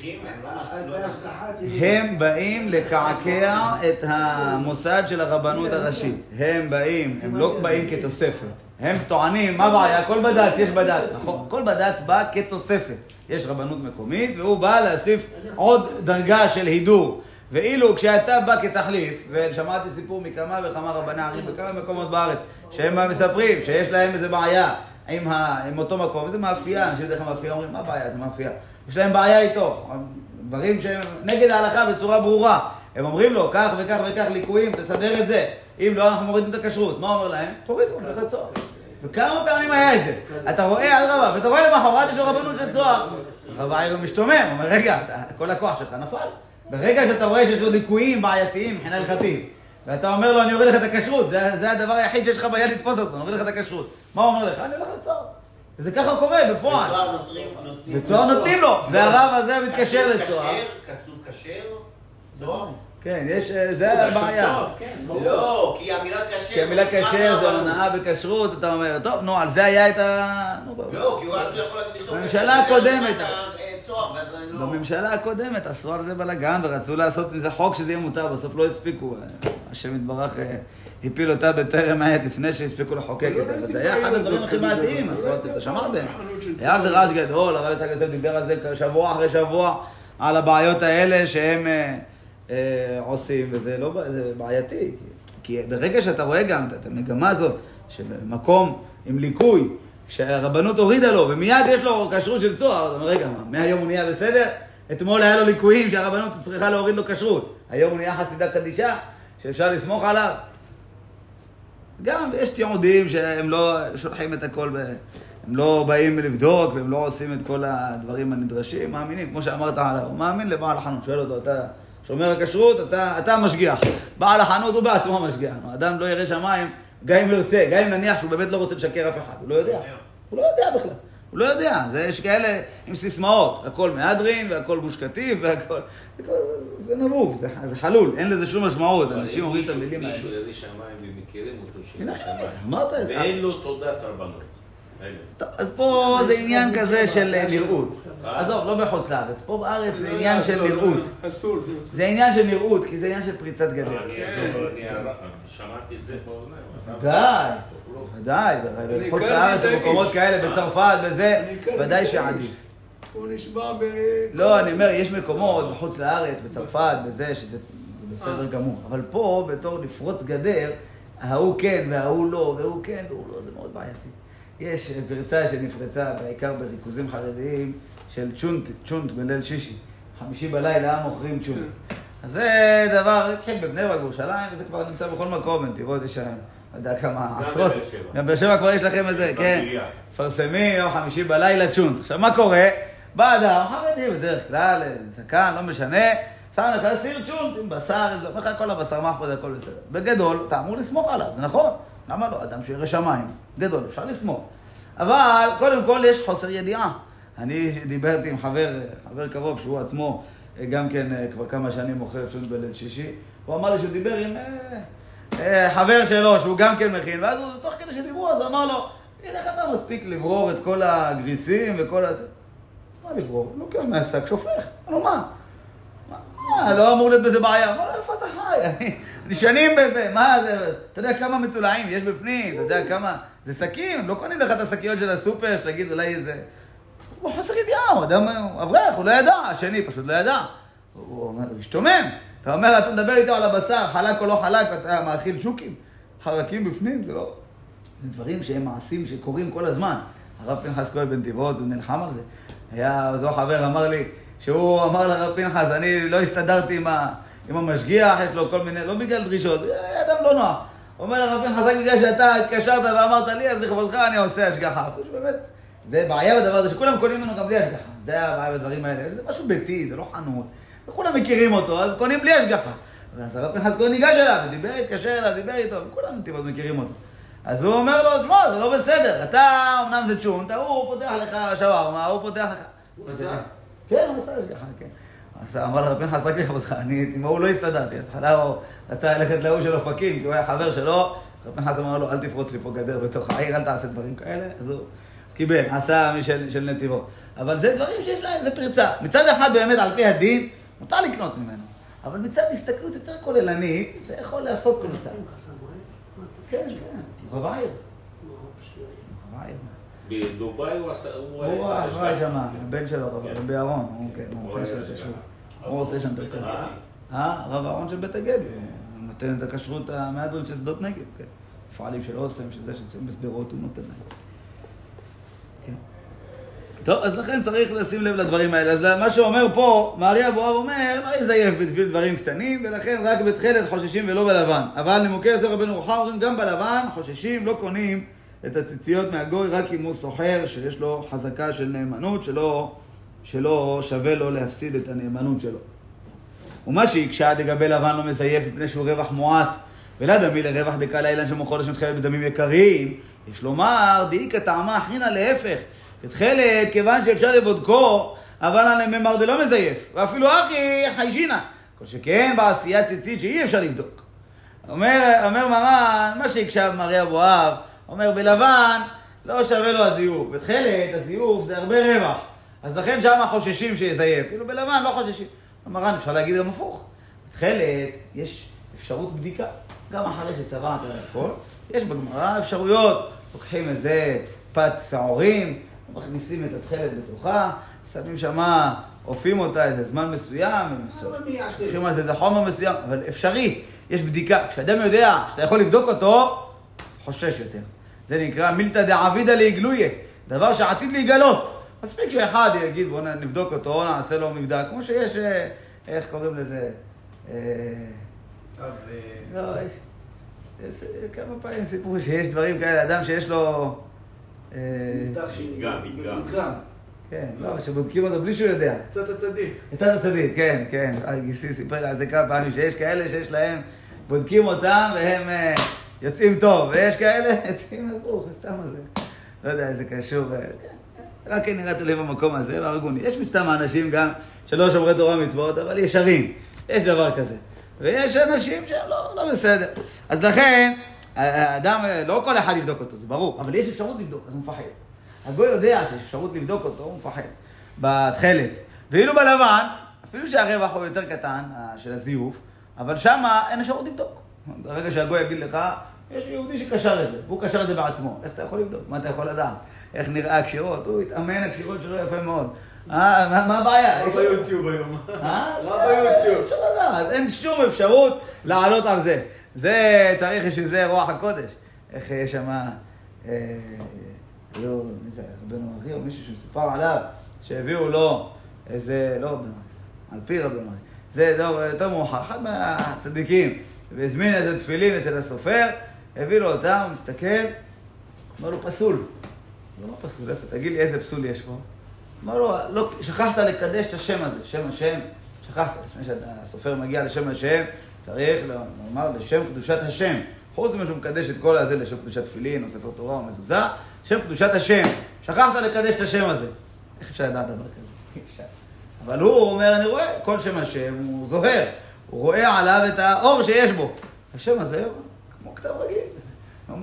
בהשגחה תהיה. הם באים לקעקע את המוסד של הרבנות הראשית. הם באים, הם לא באים כתוספת. הם טוענים, מה הבעיה? כל בד"ץ, יש בד"ץ, נכון? כל בד"ץ בא כתוספת. יש רבנות מקומית, והוא בא להוסיף עוד דרגה של הידור. ואילו כשאתה בא כתחליף, ושמעתי סיפור מכמה וכמה רבני ערים בכמה מקומות בארץ, שהם מספרים שיש להם איזה בעיה עם, ה, עם אותו מקום, זה מאפייה, אנשים בדרך כלל מאפייה אומרים, מה הבעיה? זה מאפייה. יש להם בעיה איתו, דברים שהם נגד ההלכה בצורה ברורה. הם אומרים לו, כך וכך וכך ליקויים, תסדר את זה. אם לא, אנחנו מורידים את הכשרות. מה אומר להם? תורידו, לצוהר. וכמה פעמים היה את זה? אתה רואה, אדרבה, ואתה רואה למחרת יש לו רבנות של צוהר. הרב העיר משתומם, אומר, רגע, כל הכוח שלך נפל. ברגע שאתה רואה שיש לו ליקויים בעייתיים מבחינה הלכתית, ואתה אומר לו, אני אוריד לך את הכשרות, זה, זה הדבר היחיד שיש לך ביד לתפוס אותו, אני אוריד לך את הכשרות. מה הוא אומר לך? אני הולך לצוהר. וזה ככה קורה בפועל. בצוהר נותנים... לו, והרב הזה מתקשר לצוהר. כתוב כשר, צוהר. כן, יש, אה, זה הבעיה. לא, כי המילה כשר... כי המילה כשר זה? הונאה בכשרות, אתה אומר, טוב, נו, על זה היה את ה... נו, ב- לא, כי הוא אז הוא יכול להגיד לכתוב בממשלה הקודמת. אה, לא... בממשלה הקודמת עשו על זה בלאגן ורצו לעשות מזה חוק שזה יהיה מותר, בסוף לא הספיקו. השם יתברך אה, הפיל אותה בטרם עת לפני שהספיקו לחוקק את זה, וזה היה אחד הדברים הכי בעייתיים, עשו את זה, שמעתם? היה על זה רעש גדול, הרב יצחק יוסף דיבר על זה שבוע אחרי שבוע, על הבעיות האלה שהם אה, אה, עושים, וזה לא, בעייתי. כי ברגע שאתה רואה גם את המגמה הזאת, שבמקום עם ליקוי, שהרבנות הורידה לו, ומיד יש לו כשרות של צוהר, אתה אומר, רגע, מה, מהיום הוא נהיה בסדר? אתמול היה לו ליקויים שהרבנות צריכה להוריד לו כשרות. היום הוא נהיה חסידה קדישה, שאפשר לסמוך עליו. גם יש תיעודים שהם לא שולחים את הכל, ב... הם לא באים לבדוק והם לא עושים את כל הדברים הנדרשים, מאמינים, כמו שאמרת הוא מאמין לבעל החנות, שואל אותו, אתה שומר הכשרות, אתה, אתה משגיח. בעל החנות הוא בעצמו משגיח. אדם לא ירא שמיים, גם אם ירצה, גם אם נניח שהוא באמת לא רוצה לשקר אף אחד, הוא לא יודע. הוא לא יודע בכלל. הוא לא יודע, זה יש כאלה עם סיסמאות, הכל מהדרין והכל גוש קטיף והכל, זה, נבוב, זה, זה חלול, אין לזה שום משמעות, אנשים אומרים את המילים האלה. מישהו יביא שמיים ומכירים אותו שיהיה שמיים. אמרת את זה. ואין לו תעודת הרבנות. אז פה זה עניין כזה של אה, נראות. עזוב, לא בחוץ לארץ, פה בארץ זה עניין של לא, לא, נראות. לא, אסור, זה עניין של נראות, כי זה עניין של פריצת גדר. שמעתי את זה באוזניים. ודאי, לא. ודאי, בחוץ לארץ. במקומות כאלה, בצרפת, הכרתי ודאי שעדיף. הוא נשבע ב... לא, אני אומר, יש מקומות בחוץ לארץ, בצרפת, בזה, שזה זה בסדר גמור. אבל פה, בתור לפרוץ גדר, ההוא כן וההוא לא, והוא כן והוא לא, זה מאוד בעייתי. יש פרצה שנפרצה, בעיקר בריכוזים חרדיים, של צ'ונט, צ'ונט בליל שישי. חמישי בלילה מוכרים צ'ונט. אז זה דבר, התחיל בבני ברק, בירושלים, וזה כבר נמצא בכל מקום, בנתיבות יש שם, לא יודע כמה, עשרות. בבאר. גם באר שבע כבר יש לכם את זה, כן. בקריה. מפרסמים יום חמישי בלילה צ'ונט. עכשיו, מה קורה? בא אדם, חרדי בדרך כלל, זקן, לא משנה, שם לך סיר צ'ונט עם בשר, עם זה, אומר לך כל הבשר מחפוד, הכל בסדר. בגדול, אתה אמור לסמוך עליו, זה נכון. למה לא? אדם שירא שמיים. גדול, אפשר לסמוך. אבל, קודם כל, יש חוסר ידיעה. אני דיברתי עם חבר, חבר קרוב, שהוא עצמו אה, גם כן אה, כבר כמה שנים מוכר צ'ונט בליל שישי. הוא אמר לי שהוא דיבר עם אה, אה, חבר שלו, שהוא גם כן מכין, ואז הוא, תוך כדי שדיברו, אז אמר לו, תגיד, איך אתה מספיק לברור את כל הגריסים וכל הזה? מה לברור? לוקח מהשק, שופך. לו, מה? מה, לא אמור להיות בזה בעיה. אמר לו, איפה אתה חי? שנים בזה, מה זה? אתה יודע כמה מטולעים יש בפנים? אתה יודע כמה... זה שקים, לא קונים לך את השקיות של הסופר, שתגיד אולי איזה... הוא חוסר ידיעה, הוא אדם, אברך, הוא לא ידע, השני פשוט לא ידע. הוא השתומם. אתה אומר, אתה מדבר איתו על הבשר, חלק או לא חלק, ואתה מאכיל צ'וקים, חרקים בפנים, זה לא... זה דברים שהם מעשים שקורים כל הזמן. הרב פנחס כהן בנתיבות, הוא נלחם על זה. היה, זו חבר אמר לי, שהוא אמר לרב פנחס, אני לא הסתדרתי עם, ה, עם המשגיח, יש לו כל מיני, לא בגלל דרישות, אדם לא נוח. אומר פנחס, רק בגלל שאתה התקשרת ואמרת לי, אז לכבודך אני עושה השגחה. אפילו שבאמת, זה בעיה בדבר הזה, שכולם קונים ממנו גם בלי השגחה. זה הבעיה בדברים האלה, זה משהו ביתי, זה לא חנות. וכולם מכירים אותו, אז קונים בלי השגחה. ואז הרב פנחס כהן ניגש אליו, ודיבר, התקשר אליו, דיבר איתו, וכולם נתיבות מכירים אותו. אז הוא אומר לו, שמע, זה לא בסדר, אתה, אמנם זה צ'ונט, הוא פותח לך שווארמה, הוא פותח לך... הוא עשה? כן, הוא עשה השגחה, כן. אז אמר לרב פנחס, רק לכבודך, אני עם ההוא לא הסתדרתי. בהתחלה הוא רצה ללכת להוא של אופקים, כי הוא היה חבר שלו, רב פנחס אמר לו, אל תפרוץ לי פה גדר בתוך העיר, אל תעשה דברים כאלה. אז הוא קיבל, עשה משל של נתיבות. אבל זה דברים שיש להם, זה פרצה. מצד אחד, באמת, על פי הדין, מותר לקנות ממנו. אבל מצד הסתכלות יותר כוללנית, זה יכול לעשות פרצה. כן, כן, רב העיר. רב העיר. בדובאי הוא עשה... הוא היה. שם, הבן שלו, רב כן. רבי אהרון, הוא כן, הוא הוא אוכל הוא עושה שם את הכשרות. אה, רב אהרון של בית הגדי, הוא נותן את הכשרות המהדרין של שדות נגב, כן. מפעלים של אוסם, של זה שנמצאים בשדרות, הוא נותן להם. כן. טוב, אז לכן צריך לשים לב לדברים האלה. אז מה שאומר פה, מארי אבואב אומר, לא יזייף בשביל דברים קטנים, ולכן רק בתכלת חוששים ולא בלבן. אבל נימוקי יוסף רבנו רוחם אומרים, גם בלבן חוששים, לא קונים את הציציות מהגוי, רק אם הוא סוחר, שיש לו חזקה של נאמנות, שלא, שלא שווה לו להפסיד את הנאמנות שלו. ומה שהקשה לגבי לבן לא מזייף מפני שהוא רווח מועט, ולא דמי לרווח דקה לאילן שמוכר לשם תכלת בדמים יקרים, יש לומר, דאיכא טעמה אחינא להפך. תתכלת, כיוון שאפשר לבודקו, אבל על ממר דלא מזייף, ואפילו אחי חיישינא. כל שכן בעשייה ציצית שאי אפשר לבדוק. אומר, אומר מרן, מה שהקשב מרי אבואב, אומר בלבן לא שווה לו הזיוף. בתכלת הזיוף זה הרבה רווח. אז לכן שם חוששים שיזייף. כאילו בלבן לא חוששים. מרן אפשר להגיד גם הפוך. בתכלת יש אפשרות בדיקה. גם אחרי שצבעת על הכל, יש בגמרא אפשרויות. לוקחים איזה פת שעורים, מכניסים את התכלת בתוכה, שמים שמה, עופים אותה איזה זמן מסוים, אבל? לוקחים על זה איזה חומר מסוים, אבל אפשרי, יש בדיקה. כשאדם יודע שאתה יכול לבדוק אותו, חושש יותר. זה נקרא מילתא דעבידא להגלויה, דבר שעתיד להיגלות. מספיק שאחד יגיד בוא נבדוק אותו, נעשה לו מבדק, כמו שיש, אה, איך קוראים לזה? אה, טוב, אה, לא, יש, יש כמה פעמים סיפרו שיש דברים כאלה, אדם שיש לו... נבדק ש- מדגם, מדגם. מדגם. כן, לא, שבודקים אותו בלי שהוא יודע. קצת הצדיק. הצד הצדיק, כן, כן. גיסי סיפר לי על זה כמה פעמים, שיש כאלה שיש להם, בודקים אותם והם יוצאים טוב, ויש כאלה יוצאים הפוך, סתם הזה. לא יודע, זה קשור. כן, רק נראית לי במקום הזה, והרגוני. יש מסתם אנשים גם שלא שומרי תורה ומצוות, אבל ישרים. יש דבר כזה. ויש אנשים שהם לא, לא בסדר. אז לכן, האדם, לא כל אחד יבדוק אותו, זה ברור, אבל יש אפשרות לבדוק, אז הוא מפחד. הגוי יודע שיש אפשרות לבדוק אותו, הוא מפחד. בתכלת. ואילו בלבן, אפילו שהרווח הוא יותר קטן, של הזיוף, אבל שמה אין אפשרות לבדוק. ברגע שהגוי יגיד לך, יש יהודי שקשר את זה, והוא קשר את זה בעצמו. איך אתה יכול לבדוק? מה אתה יכול לדעת? איך נראה הקשירות? הוא התאמן הקשירות שלו יפה מאוד. אה, מה- הבעיה? רב אפשר- ביוטיוב היום. אה? רב ביוטיוב. אי אפשר לדעת, אין שום אפשרות לעלות על זה. זה, צריך בשביל זה רוח הקודש. איך יש שם, אה, לא, מי זה, רבנו ארי או מישהו שמסופר עליו, שהביאו לו איזה, לא רבנו על פי רבנו ארי. זה לא, יותר מאוחר, אחד מהצדיקים, והזמין איזה תפילין אצל הסופר, הביא לו אותם, הוא מסתכל, אומר לו, פסול. לא, לא פסול, איפה? תגיד לי איזה פסול יש פה. אמר לו, לא, שכחת לקדש את השם הזה, שם השם, שכחת, לפני שהסופר מגיע לשם השם, צריך לומר לשם קדושת השם. חוץ ממה שהוא מקדש את כל הזה לשם קדושת תפילין, או ספר תורה, או מזוזה, שם קדושת השם. שכחת לקדש את השם הזה. איך אפשר לדעת דבר כזה? אי אפשר. אבל הוא אומר, אני רואה, כל שם השם הוא זוהר. הוא רואה עליו את האור שיש בו. השם הזה כמו כתב רגיל.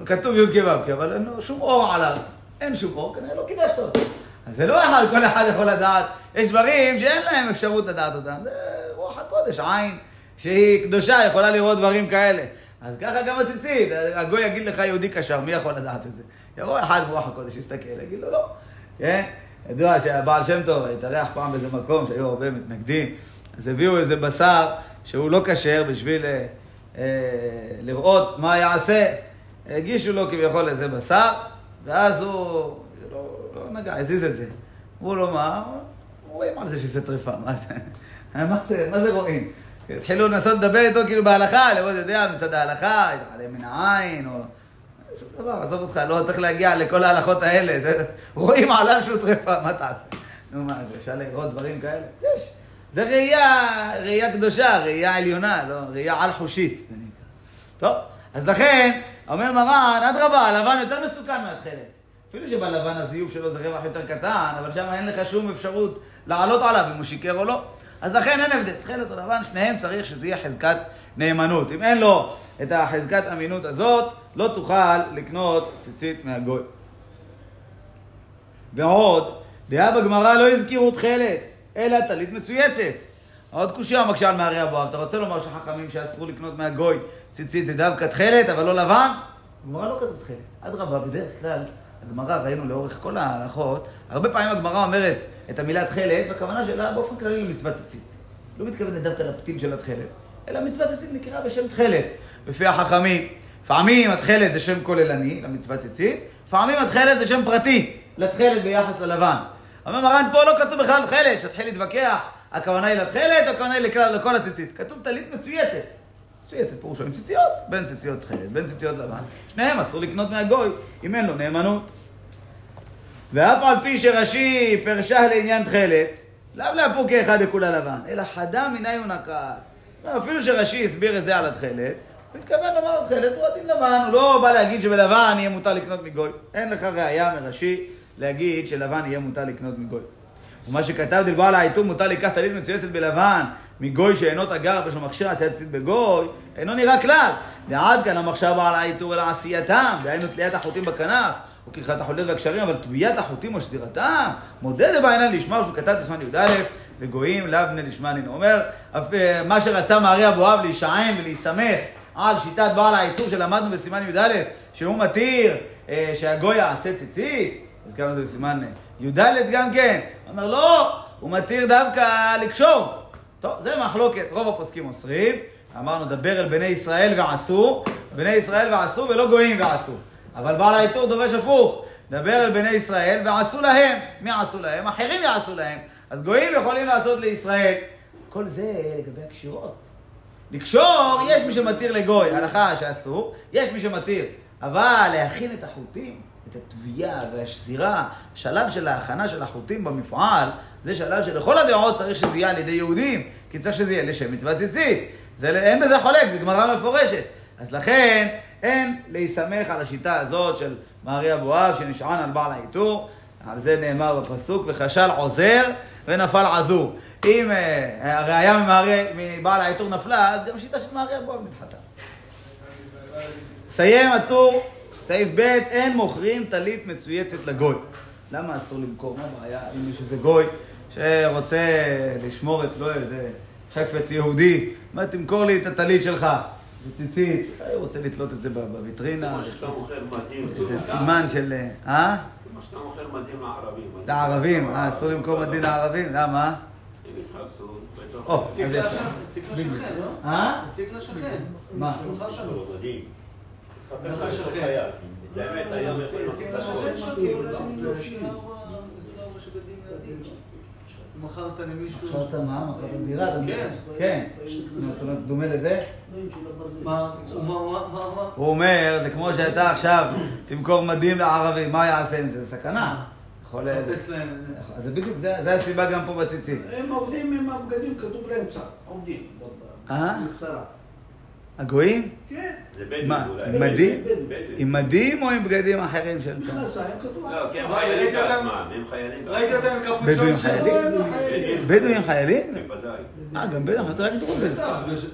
כתוב י"ק ו"ק, אבל אין לו שום אור עליו. אין שום אור, כנראה לא קידשת אותו. אז זה לא אחד, כל אחד יכול לדעת. יש דברים שאין להם אפשרות לדעת אותם. זה רוח הקודש, עין שהיא קדושה, יכולה לראות דברים כאלה. אז ככה גם הציצית, הגוי יגיד לך יהודי קשר, מי יכול לדעת את זה? יבוא אחד ברוח הקודש, יסתכל, יגיד לו לא. כן? ידוע שהבעל שם טוב התארח פעם באיזה מקום שהיו הרבה מתנגדים, אז הביאו איזה בשר שהוא לא כשר בשביל אה, אה, לראות מה יעשה. הגישו לו כביכול איזה בשר, ואז הוא לא, לא נגע, הזיז את זה. אמרו לו מה? רואים על זה שזה טרפה, מה זה? מה זה, מה זה רואים? התחילו לנסות לדבר איתו כאילו בהלכה, לראות, יודע, מצד ההלכה, התעלם מן העין, או... שום דבר, עזוב אותך, לא צריך להגיע לכל ההלכות האלה, זה... רואים עליו שהוא טרפה, מה תעשה? נו מה, זה אפשר לראות דברים כאלה? יש. זה ראייה, ראייה קדושה, ראייה עליונה, לא, ראייה על-חושית. טוב, אז לכן, אומר מרן, אדרבה, הלבן יותר מסוכן מהתכלת. אפילו שבלבן הזיוף שלו זה רווח יותר קטן, אבל שם אין לך שום אפשרות לעלות עליו אם הוא שיקר או לא. אז לכן אין הבדל. תכלת או לבן, שניהם צריך שזה יהיה חזקת נאמנות. אם אין לו את החזקת אמינות הזאת, לא תוכל לקנות ציצית מהגוי. ועוד, דעה בגמרא לא הזכירו תכלת, אלא טלית מצויצת. עוד קושייה מקשה על מערי אבואב. אתה רוצה לומר שחכמים שאסרו לקנות מהגוי ציצית זה דווקא תכלת, אבל לא לבן? בגמרא לא כתוב תכלת. אדרבה, בדרך כלל, הגמרא, ראינו לאורך כל ההלכות, הרבה פעמים הגמרא אומרת את המילה תכלת, והכוונה שלה באופן כללי למצוות ציצית. לא מתכוונת דווקא לפתיל של התכלת, אלא מצוות ציצית נקרא בשם תכלת. לפי החכמים, לפעמים התכלת זה שם כוללני למצוות ציצית, לפעמים התכלת זה שם פרטי לתכלת ביחס ללבן. אומר מרן, פה לא כתוב בכלל תכלת, שתתחיל להתווכח, הכוונה היא לתכלת, הכוונה היא לכלל, לכל הציצית. כתוב טלית מצויצת. מצויצת פירושו עם ציציות, בין ציציות תכלת, בין ציציות לבן. שניהם אסור לקנות מהגוי, אם אין לו נאמנות. ואף על פי שרש"י פרשה לעניין תכלת, לאו לאפור כאחד לכולה לבן, אלא חדה הוא נקט. אפילו שרש"י הסביר את זה על התכלת, הוא התכוון לומר תכלת הוא הדין לבן, הוא לא בא להגיד שבלבן יהיה מותר לקנות מגוי. אין לך ראייה מראשי להגיד שלבן יהיה מותר לקנות מגוי. ומה שכתב דלבעל העיתור מותר לקח טלית מצויצת בלבן מגוי שאינו תגר לו מכשיר עשיית ציצית בגוי, אינו נראה כלל. ועד כאן המחשב על העיטור אלא עשייתם, דהיינו תליית החוטים בכנף, או כריכת החוליות והקשרים, אבל טביעת החוטים או שזירתם, מודה לבעינן לשמה שהוא כתב תסמן י"א, וגויים לאו בני לשמנין. אומר, אה, מה שרצה מארי אבואב להישען ולהיסמך על שיטת בעל העיטור שלמדנו בסימן י"א, שהוא מתיר אה, שהגוי יעשה ציצית, הזכרנו את זה בסימן י"ד גם כן. אומר, לא, הוא מתיר דווקא לקשור. טוב, זה מחלוקת, רוב הפוסקים אוסרים. אמרנו, דבר אל בני ישראל ועשו, בני ישראל ועשו ולא גויים ועשו. אבל בעל העיטור דורש הפוך, דבר אל בני ישראל ועשו להם. מי עשו להם? אחרים יעשו להם. אז גויים יכולים לעשות לישראל. כל זה לגבי הקשירות. לקשור, יש מי שמתיר לגוי, הלכה שאסור, יש מי שמתיר. אבל להכין את החוטים, את התביעה והשזירה, שלב של ההכנה של החוטים במפעל, זה שלב שלכל הדעות צריך שזה יהיה על ידי יהודים, כי צריך שזה יהיה לשם מצווה ציצית. אין בזה חולק, זו גמרא מפורשת. אז לכן, אין להיסמך על השיטה הזאת של מארי אבואב, שנשען על בעל העיטור. על זה נאמר בפסוק, וכשל עוזר ונפל עזור. אם אה, הראייה מבעל העיטור נפלה, אז גם השיטה של מארי אבואב נדחתה. סיים הטור, סעיף ב', אין מוכרים טלית מצויצת לגוי. למה אסור למכור? מה הבעיה? אם יש איזה גוי שרוצה לשמור אצלו איזה חפץ יהודי, מה תמכור לי את הטלית שלך? זה ציצית, הוא רוצה לתלות את זה בוויטרינה, כמו שאתה מוכר מדים. זה סימן של... אה? כמו שאתה מוכר מדים לערבים. לערבים, אה, אסור למכור מדין לערבים, למה? הם התחפשו הציג לשכן, לא? אה? הציג לשכן. מה? השכן? לך חייל. את האמת, לעשות לשכן את זה. שלו, כאילו, שבדין ילדים. מכרת למישהו... מכרת מה? מכרת דירה? כן. אומר? כן. זאת אומרת, דומה לזה? מה, הוא מה, מה, מה, מה? הוא אומר, זה כמו שאתה עכשיו תמכור מדים לערבים, מה יעשה עם זה? זה סכנה. יכול... חפש להם... זה בדיוק, זה זה הסיבה גם פה בציצית. הם עובדים עם הבגדים, כתוב לאמצע. עובדים. אה? הגויים? כן. זה בדואי מה, אולי. עם מדים? עם מדים או עם בגדים אחרים של צה"ל? מכנסיים, כתוב לא, כי הם בקצרה. חיילים בעצמם. הם חיילים ראיתי אותם עם בדואים קפוצ'ון של... חיילים? לא, הם לא חיילים. בדואים חיילים? בוודאי. אה, גם בטח, אתה רק דרוזים. בטח, יש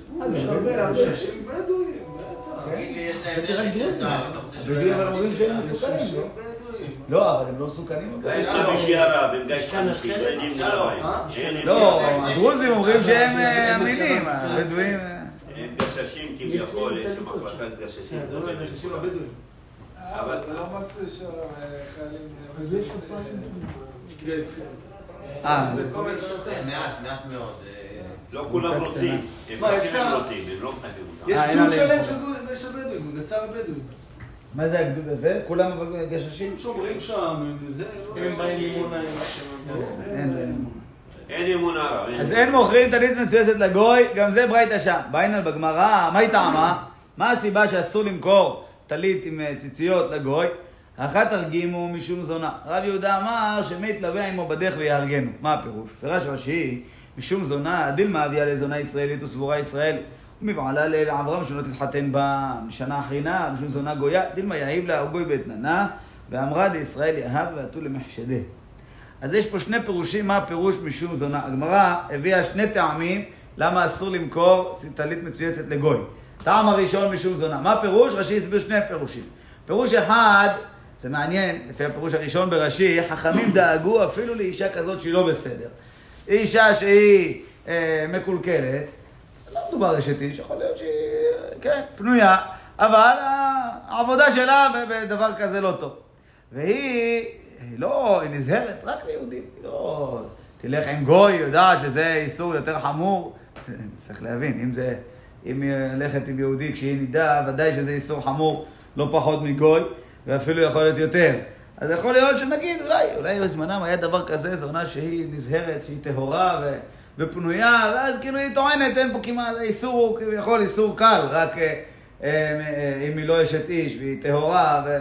הרבה, הרבה. נשים בדואים, בטח. תגיד לי, יש להם נשק של. צה"ל, אתה רוצה שלא יהיה שהם נשק? מסוכנים, לא? בדואים. לא, אבל הם לא מסוכנים. גיס חמישי הרב, הם גיס חמישי, לא. אה? הם- לא, יש להם הדרוזים אומרים. שהם אה, אמינים, הבדואים... אה, גששים כביכול, יש שם מחלקת גששים. כן, לא אנשים הבדואים. אבל לא מצא שהחיילים... אז יש עוד פעם... אה, זה קומץ אחר. מעט, מעט מאוד. אה, לא כולם רוצים. הם רוצים, הם לא מחייבים אותם. יש אה, גדוד שלם. של בדואים, גצר הבדואים. מה זה הגדוד הזה? כולם גששים? הם שומרים שם, הם זה... לא- הם באים מאמונה, אין להם. אין אמון הרב. אז אין מוכרים טלית מצויצת לגוי, גם זה ברייתא שם. בעינן בגמרא, מה היא טעמה? מה הסיבה שאסור למכור טלית עם אה, ציציות לגוי? אחת תרגימו משום זונה. רב יהודה אמר שמי יתלווה עמו בדרך ויהרגנו. מה הפירוש? פירש רש"י, משום זונה, דילמה הביאה לזונה ישראלית וסבורה ישראל. ומבעלה לאברהם שלא תתחתן בה משנה אחרינה, משום זונה גויה, דילמה יהיב לה גוי באתננה, ואמרה דישראל יהב ועטו למחשדה. אז יש פה שני פירושים, מה הפירוש משום זונה. הגמרא הביאה שני טעמים למה אסור למכור טלית מצויצת לגוי. טעם הראשון משום זונה. מה הפירוש? רש"י הסביר שני פירושים. פירוש אחד, זה מעניין, לפי הפירוש הראשון ברש"י, חכמים דאגו אפילו לאישה כזאת שהיא לא בסדר. אישה שהיא אה, מקולקלת, לא מדובר אשת איש, יכול להיות שהיא, כן, פנויה, אבל העבודה שלה בדבר כזה לא טוב. והיא לא, היא נזהרת רק ליהודים, היא לא תלך עם גוי, יודעת שזה איסור יותר חמור. צריך להבין, אם זה, אם היא הולכת עם יהודי כשהיא נידה, ודאי שזה איסור חמור לא פחות מגוי, ואפילו יכול להיות יותר. אז יכול להיות שנגיד, אולי, אולי בזמנם היה דבר כזה, זו עונה שהיא נזהרת, שהיא טהורה ו, ופנויה, ואז כאילו היא טוענת, אין פה כמעט, האיסור הוא כביכול איסור קל, רק אה, אה, אה, אם היא לא אשת איש והיא טהורה, ו...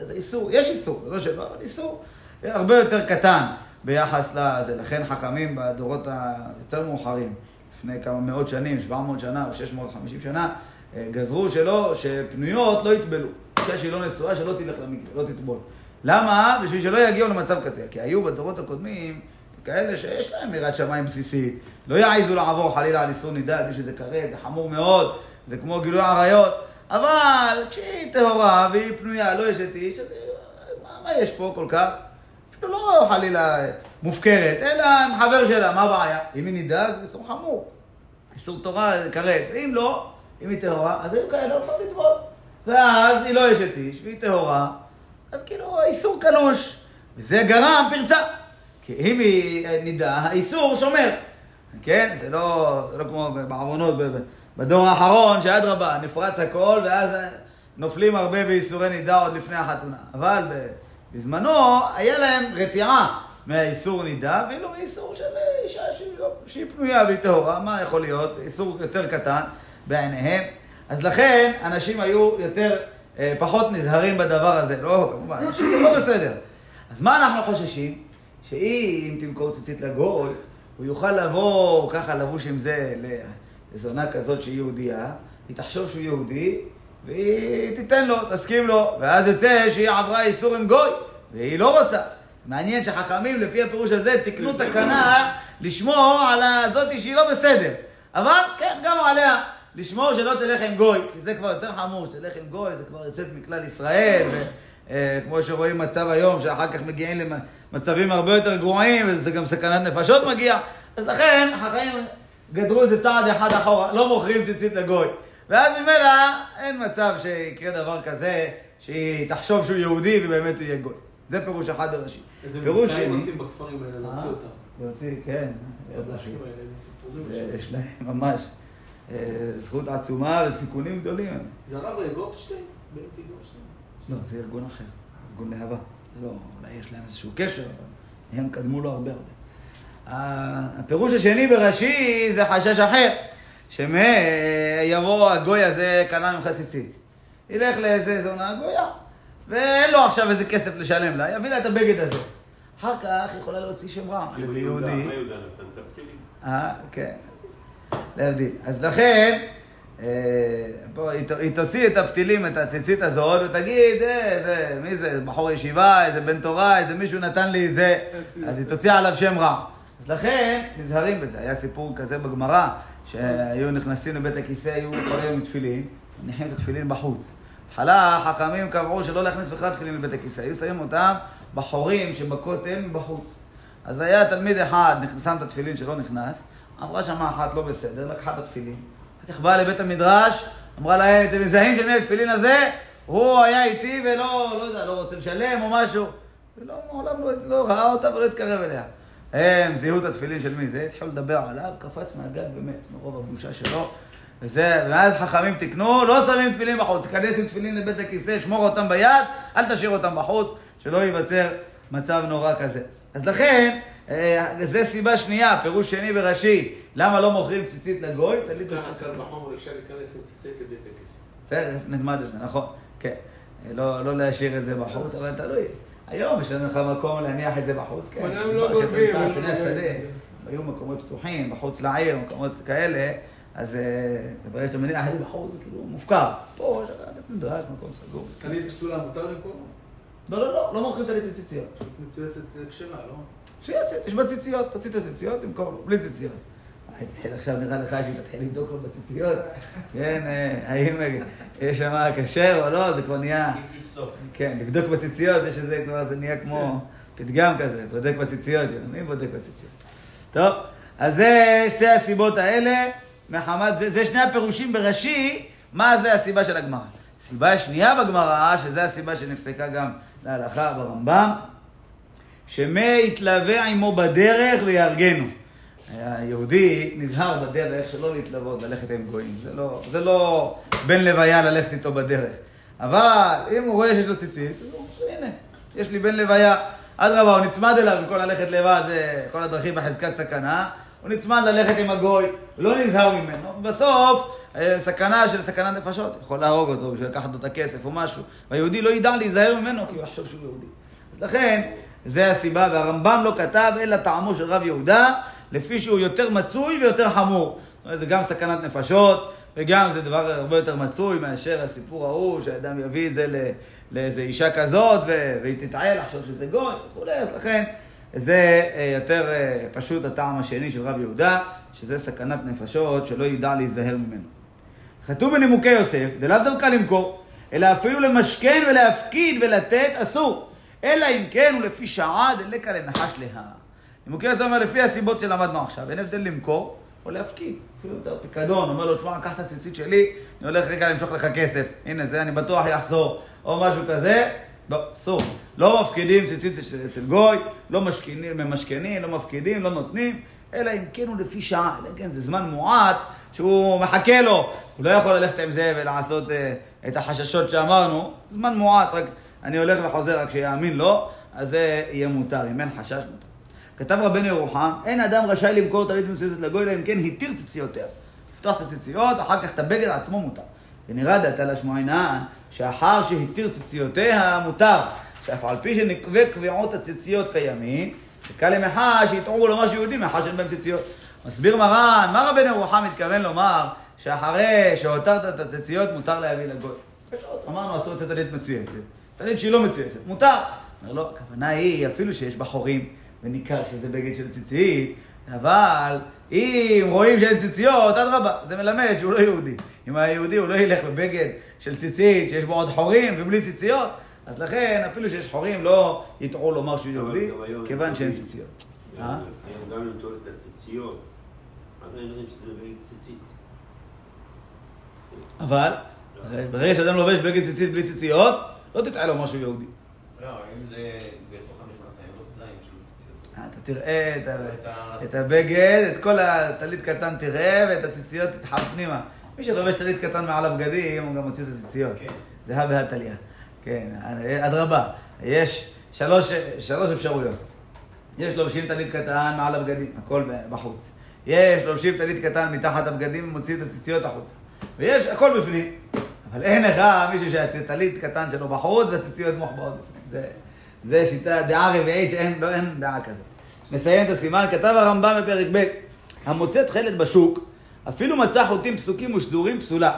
זה איסור, יש איסור, זה לא שלא, אבל איסור הרבה יותר קטן ביחס לזה. לכן חכמים בדורות היותר מאוחרים, לפני כמה מאות שנים, 700 שנה או 650 שנה, אה, גזרו שלא, שפנויות לא יטבלו. אישה שהיא לא נשואה, שלא תלך למקווה, לא תטבול. למה? בשביל שלא יגיעו למצב כזה. כי היו בדורות הקודמים כאלה שיש להם יראת שמיים בסיסית. לא יעזו לעבור חלילה על איסור נידה, יש שזה כרת, זה חמור מאוד, זה כמו גילוי עריות. אבל כשהיא טהורה והיא פנויה, לא אשת איש, אז מה, מה יש פה כל כך? אפילו לא חלילה מופקרת, אלא עם חבר שלה, מה הבעיה? אם היא נידה, זה איסור חמור. איסור תורה כרת. ואם לא, אם היא טהורה, אז היו כאלה הולכות לטבול. ואז היא לא אשת איש, והיא טהורה, אז כאילו האיסור קלוש. וזה גרם פרצה. כי אם היא נידה, האיסור שומר. כן? זה לא, זה לא כמו בעוונות בדור האחרון, שאדרבה, נפרץ הכל, ואז נופלים הרבה באיסורי נידה עוד לפני החתונה. אבל בזמנו היה להם רתיעה מהאיסור נידה, ואילו מאיסור של אישה שהיא, לא, שהיא פנויה והיא טהורה, מה יכול להיות? איסור יותר קטן בעיניהם. אז לכן אנשים היו יותר, אה, פחות נזהרים בדבר הזה. לא, כמובן, אנשים זה לא בסדר. אז מה אנחנו חוששים? שאם תמכור ציצית לגוי, הוא יוכל לבוא ככה לבוש עם זה לזונה כזאת שהיא יהודייה, היא תחשוב שהוא יהודי, והיא תיתן לו, תסכים לו, ואז יוצא שהיא עברה איסור עם גוי, והיא לא רוצה. מעניין שחכמים לפי הפירוש הזה תיקנו תקנה לשמור על הזאתי שהיא לא בסדר. אבל כן, גם עליה, לשמור שלא תלך עם גוי, כי זה כבר יותר חמור, שתלך עם גוי זה כבר יוצאת מכלל ישראל, וכמו שרואים מצב היום, שאחר כך מגיעים למצבים הרבה יותר גרועים, וזה גם סכנת נפשות מגיע, אז לכן החכמים גדרו את זה צעד אחד אחורה, לא מוכרים ציצית לגוי. ואז ממילא אין מצב שיקרה דבר כזה, שהיא תחשוב שהוא יהודי ובאמת הוא יהיה גוי. זה פירוש אחד בראשי. איזה מבצעים עושים בכפרים האלה להוציא אה, אותם. להוציא, כן. איזה. יש להם ממש אה, זכות עצומה וסיכונים גדולים. זה הרב גופשטיין? בנצי גופשטיין? לא, זה ארגון אחר, ארגון להבה. זה לא, אולי יש להם איזשהו קשר, אבל הם קדמו לו הרבה הרבה. הפירוש השני ברש"י זה חשש אחר, שיבוא הגוי הזה, קנה ממך ציצית. ילך לאיזה זונה גויה, ואין לו עכשיו איזה כסף לשלם לה, יביא לה את הבגד הזה. אחר כך יכולה להוציא שם רע על איזה יהודי. אה, כן. להבדיל. אז לכן, אה, היא תוציא את הפתילים, את הציצית הזאת, ותגיד, אה, איזה, מי זה, בחור ישיבה, איזה בן תורה, איזה מישהו נתן לי את זה, אז היא תוציא עליו שם רע. אז לכן, נזהרים בזה. היה סיפור כזה בגמרא, שהיו נכנסים לבית הכיסא, היו היום עם תפילין, מניחים את התפילין בחוץ. בהתחלה החכמים קבעו שלא להכניס בכלל תפילין לבית הכיסא, היו שמים אותם בחורים שבכותל מבחוץ. אז היה תלמיד אחד, שם את התפילין שלא נכנס, עברה שמה אחת לא בסדר, לקחה את התפילין. אחר כך באה לבית המדרש, אמרה להם, אתם מזהים של מי התפילין הזה? הוא היה איתי ולא, לא יודע, לא רוצה לשלם או משהו. ולא, מעולם לא, לא ראה אותה ולא התקרב אליה. הם זיהו את התפילין של מי זה, התחילו לדבר עליו, קפץ מהגג באמת, מרוב הבושה שלו. וזה, ואז חכמים תיקנו, לא שמים תפילין בחוץ, תיכנס עם תפילין לבית הכיסא, שמור אותם ביד, אל תשאיר אותם בחוץ, שלא ייווצר מצב נורא כזה. אז לכן, אה, זה סיבה שנייה, פירוש שני בראשי, למה לא מוכרים ציצית לגוי? תליד ככה קל וחומר אפשר להיכנס עם ציצית לבית הכיסא. בסדר, נלמד את זה, נכון, כן. לא, לא להשאיר את זה בחוץ, אבל תלוי. היום יש לנו לך מקום להניח את זה בחוץ, כן. אבל הם לא שאתה גונבים, הם פני לא השדה. היו מקומות פתוחים, מחוץ לעיר, מקומות כאלה, אז אה, ברגע שאתה מניח את זה בחוץ, זה כאילו מופקר. פה יש מדרש, מקום סגור. טלית פסולה מותר למכור? לא, לא, לא, לא מוכרים טלית ציציות. מצויצת זה כשרה, לא? ציציות, יש בה ציציות, תוציא את הציציות, תמכור לו, בלי ציציות. עכשיו נראה לך שהיא תתחיל לבדוק לו בציציות, כן, אה, האם אה, יש שם כשר או לא, זה כבר נהיה. כן, לבדוק בציציות, יש איזה כבר, זה נהיה כמו פתגם כזה, בודק בציציות שלו, מי בודק בציציות? טוב, אז זה שתי הסיבות האלה, מחמת זה, זה שני הפירושים בראשי, מה זה הסיבה של הגמרא. סיבה שנייה בגמרא, שזה הסיבה שנפסקה גם להלכה ברמב"ם, שמי יתלווה עמו בדרך ויהרגנו. היהודי נזהר בדרך שלא להתלוות, ללכת עם גויים. זה לא, זה לא בן לוויה ללכת איתו בדרך. אבל אם הוא רואה שיש לו ציצית, הנה, יש לי בן לוויה. אדרבה, הוא נצמד אליו במקום ללכת לבד, זה כל הדרכים בחזקת סכנה. הוא נצמד ללכת עם הגוי, לא נזהר ממנו. בסוף, אה, סכנה של סכנת נפשות, יכול להרוג אותו בשביל לקחת לו את הכסף או משהו. והיהודי לא ידע להיזהר ממנו כי הוא יחשוב שהוא יהודי. אז לכן, זה הסיבה, והרמב"ם לא כתב אלא טעמו של רב יהודה, לפי שהוא יותר מצוי ויותר חמור. זאת אומרת, זה גם סכנת נפשות, וגם זה דבר הרבה יותר מצוי מאשר הסיפור ההוא, שאדם יביא את זה ל- לאיזו אישה כזאת, והיא תתעל לחשוב שזה גוי וכולי, אז לכן זה אה, יותר אה, פשוט הטעם השני של רב יהודה, שזה סכנת נפשות שלא ידע להיזהר ממנו. כתוב בנימוקי יוסף, דלאו דווקא למכור, אלא אפילו למשכן ולהפקיד ולתת אסור. אלא אם כן הוא לפי שעה דלקה לנחש לה. נימוקי יוסף אומר, לפי הסיבות שלמדנו עכשיו, אין הבדל למכור או להפקיד. אפילו יותר פיקדון, אומר לו, תשמע, קח את הציצית שלי, אני הולך רגע למשוך לך כסף. הנה זה, אני בטוח יחזור. או משהו כזה, לא, אסור. לא מפקידים ציצית אצל גוי, לא משכנים, ממשכנים, לא מפקידים, לא נותנים, אלא אם כן הוא לפי שעה, אלא אם כן זה זמן מועט שהוא מחכה לו. הוא לא יכול ללכת עם זה ולעשות אה, את החששות שאמרנו, זמן מועט, רק אני הולך וחוזר רק שיאמין לו, אז זה יהיה מותר, אם אין חשש מותר. כתב רבנו ירוחם, אין אדם רשאי למכור טלית מצויצת לגוי, אלא אם כן התיר ציציותיה. לפתוח את הציציות, אחר כך את הבגד עצמו מותר. ונראה דעתה לשמוע עינן, שאחר שהתיר ציציותיה מותר, שאף על פי שנקבי קביעות הציציות קיימים, שקל למחה שיטעו לו משהו יהודי מאחר שאין בהם ציציות. מסביר מרן, מה רבנו ירוחם מתכוון לומר, שאחרי שהותרת את הציציות מותר להביא לגוי. אמרנו אסור לתת טלית מצויצת, טלית שהיא לא מצויצת, מותר. אומר לו, הכוונה היא, אפילו שיש בה חורים, וניכר שזה בגד של ציצית, אבל אם רואים שאין ציציות, אדרבה, זה מלמד שהוא לא יהודי. אם היה יהודי הוא לא ילך בבגד של ציצית, שיש בו עוד חורים ובלי ציציות, אז לכן אפילו שיש חורים לא יטעו לומר שהוא יהודי, כיוון שאין. ציציות. גם- אה? היום גם למטול את הציציות, עדיין יודעים שזה בגד ציצית. אבל ברגע שאדם לובש בגד ציצית בלי ציציות, לא תטעה לומר שהוא יהודי. לא, אם זה בתוך המכנסיים, לא תדע אם יש לו ציציות. אה, אתה תראה את ה- הבגד, את כל הטלית קטן תראה, ואת הציציות תתחל פנימה. מי שלובש טלית קטן מעל הבגדים, הוא גם מוציא את הציציות. כן. זה הא בהא תליא. כן, אדרבה. יש שלוש, שלוש אפשרויות. יש לובשים טלית קטן מעל הבגדים, הכל בחוץ. יש לובשים טלית קטן מתחת הבגדים ומוציא את הציציות החוצה. ויש הכל בפנים. אבל אין לך מישהו שהטלית קטן שלו בחוץ והציציות מוחבאות בפנים. זה, זה שיטה, דעה רביעית שאין לא, אין דעה כזאת. נסיים את הסימן, כתב הרמב"ם בפרק ב', המוצא תכלת בשוק, אפילו מצא חוטים פסוקים ושזורים פסולה.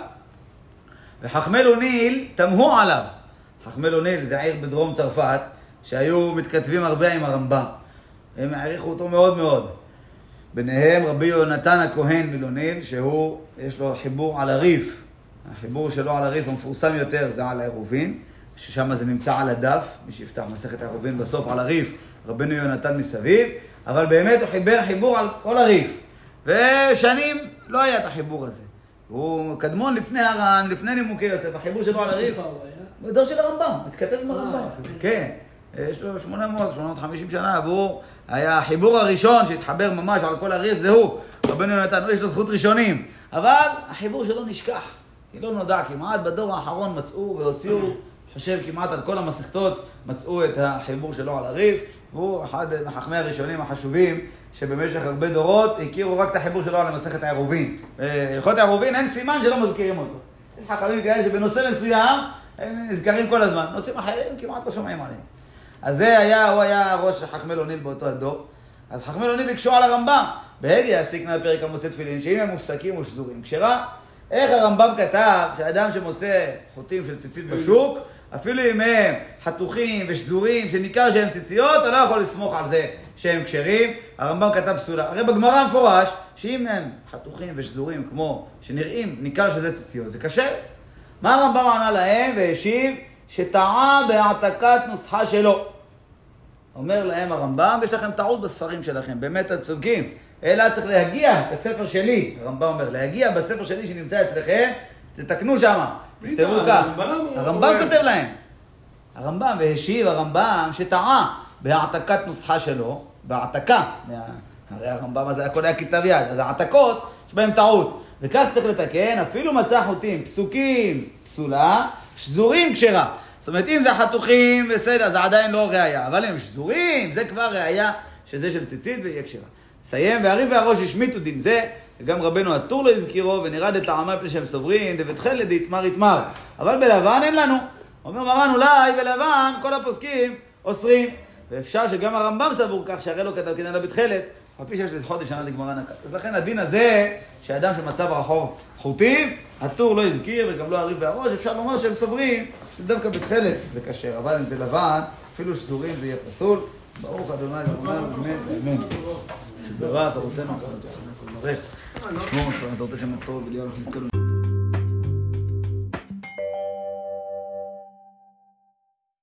וחכמי לוניל תמהו עליו. חכמי לוניל זה עיר בדרום צרפת, שהיו מתכתבים הרבה עם הרמב"ם. הם העריכו אותו מאוד מאוד. ביניהם רבי יונתן הכהן מלוניל, שהוא, יש לו חיבור על הריף. החיבור שלו על הריף המפורסם יותר זה על העירובין, ששם זה נמצא על הדף, מי שיפתח מסכת העירובין בסוף על הריף, רבנו יונתן מסביב, אבל באמת הוא חיבר חיבור על כל הריף. ושנים לא היה את החיבור הזה. הוא קדמון לפני הר"ן, לפני נימוקי יוסף, החיבור שלו על הריף. הוא? בדור של הרמב"ם, מתכתב עם הרמב"ם. אה, כן, יש לו 800, 850 שנה, והוא היה החיבור הראשון שהתחבר ממש על כל הריף, זה הוא. רבנו יונתן, יש לו זכות ראשונים. אבל החיבור שלו נשכח, כי לא נודע כמעט. בדור האחרון מצאו והוציאו, חושב כמעט על כל המסכתות, מצאו את החיבור שלו על הריף. והוא אחד מחכמי הראשונים החשובים, שבמשך הרבה דורות הכירו רק את החיבור שלו על מסכת העירובין. בהלכות העירובין אין סימן שלא מזכירים אותו. יש חכמים כאלה שבנושא מסוים הם נזכרים כל הזמן, נושאים אחרים כמעט לא שומעים עליהם. אז זה היה, הוא היה ראש חכמי לוניל באותו הדור. אז חכמי לוניל הקשו על הרמב"ם. בהדיא עסיק מהפרק המוצא תפילין, שאם הם מופסקים ושזורים כשרה, איך הרמב"ם כתב שאדם שמוצא חוטים של ציצית בשוק, אפילו אם הם חתוכים ושזורים, שניכר שהם ציציות, אתה לא יכול לסמוך על זה שהם כשרים. הרמב"ם כתב פסולה. הרי בגמרא מפורש, שאם הם חתוכים ושזורים כמו שנראים, ניכר שזה ציציות, זה כשר. מה הרמב"ם ענה להם והשיב? שטעה בהעתקת נוסחה שלו. אומר להם הרמב"ם, יש לכם טעות בספרים שלכם, באמת אתם צודקים. אלא צריך להגיע את הספר שלי, הרמב"ם אומר, להגיע בספר שלי שנמצא אצלכם, תתקנו שמה, טעה? כך. הרמב"ם או- הרמב"ם או- כותב להם. הרמב"ם, והשיב הרמב"ם שטעה בהעתקת נוסחה שלו, בהעתקה, הרי הרמב"ם הזה הכל היה כתב יד, אז העתקות, יש בהם טעות. וכך צריך לתקן, אפילו מצא חוטים פסוקים פסולה, שזורים כשרה. זאת אומרת, אם זה חתוכים, בסדר, זה עדיין לא ראייה, אבל אם הם שזורים, זה כבר ראייה שזה של ציצית ויהיה כשרה. סיים, והריב והראש השמיטו דין זה, וגם רבנו הטור לא הזכירו, ונראה דטעמה פני שהם סוברים, דבתכלת דתמר יתמר. אבל בלבן אין לנו. אומר מרן, אולי בלבן כל הפוסקים אוסרים. ואפשר שגם הרמב"ם סבור כך, שהרי לא כתב כדין אלא בתכלת, על פי שיש חודש שנה לגמרא נקט. אז לכן הדין הזה, שאדם שמצא ברחוב חוטים, הטור לא הזכיר וגם לא הריב והראש, אפשר לומר שהם סוברים שדווקא בתכלת זה כשר, אבל אם זה לבן, אפילו שזורים זה יהיה פסול. ברוך אדוני לעולם, אמן ואמן. שברך אבותינו כמה תוכנה כל מברך. כמו שעזרת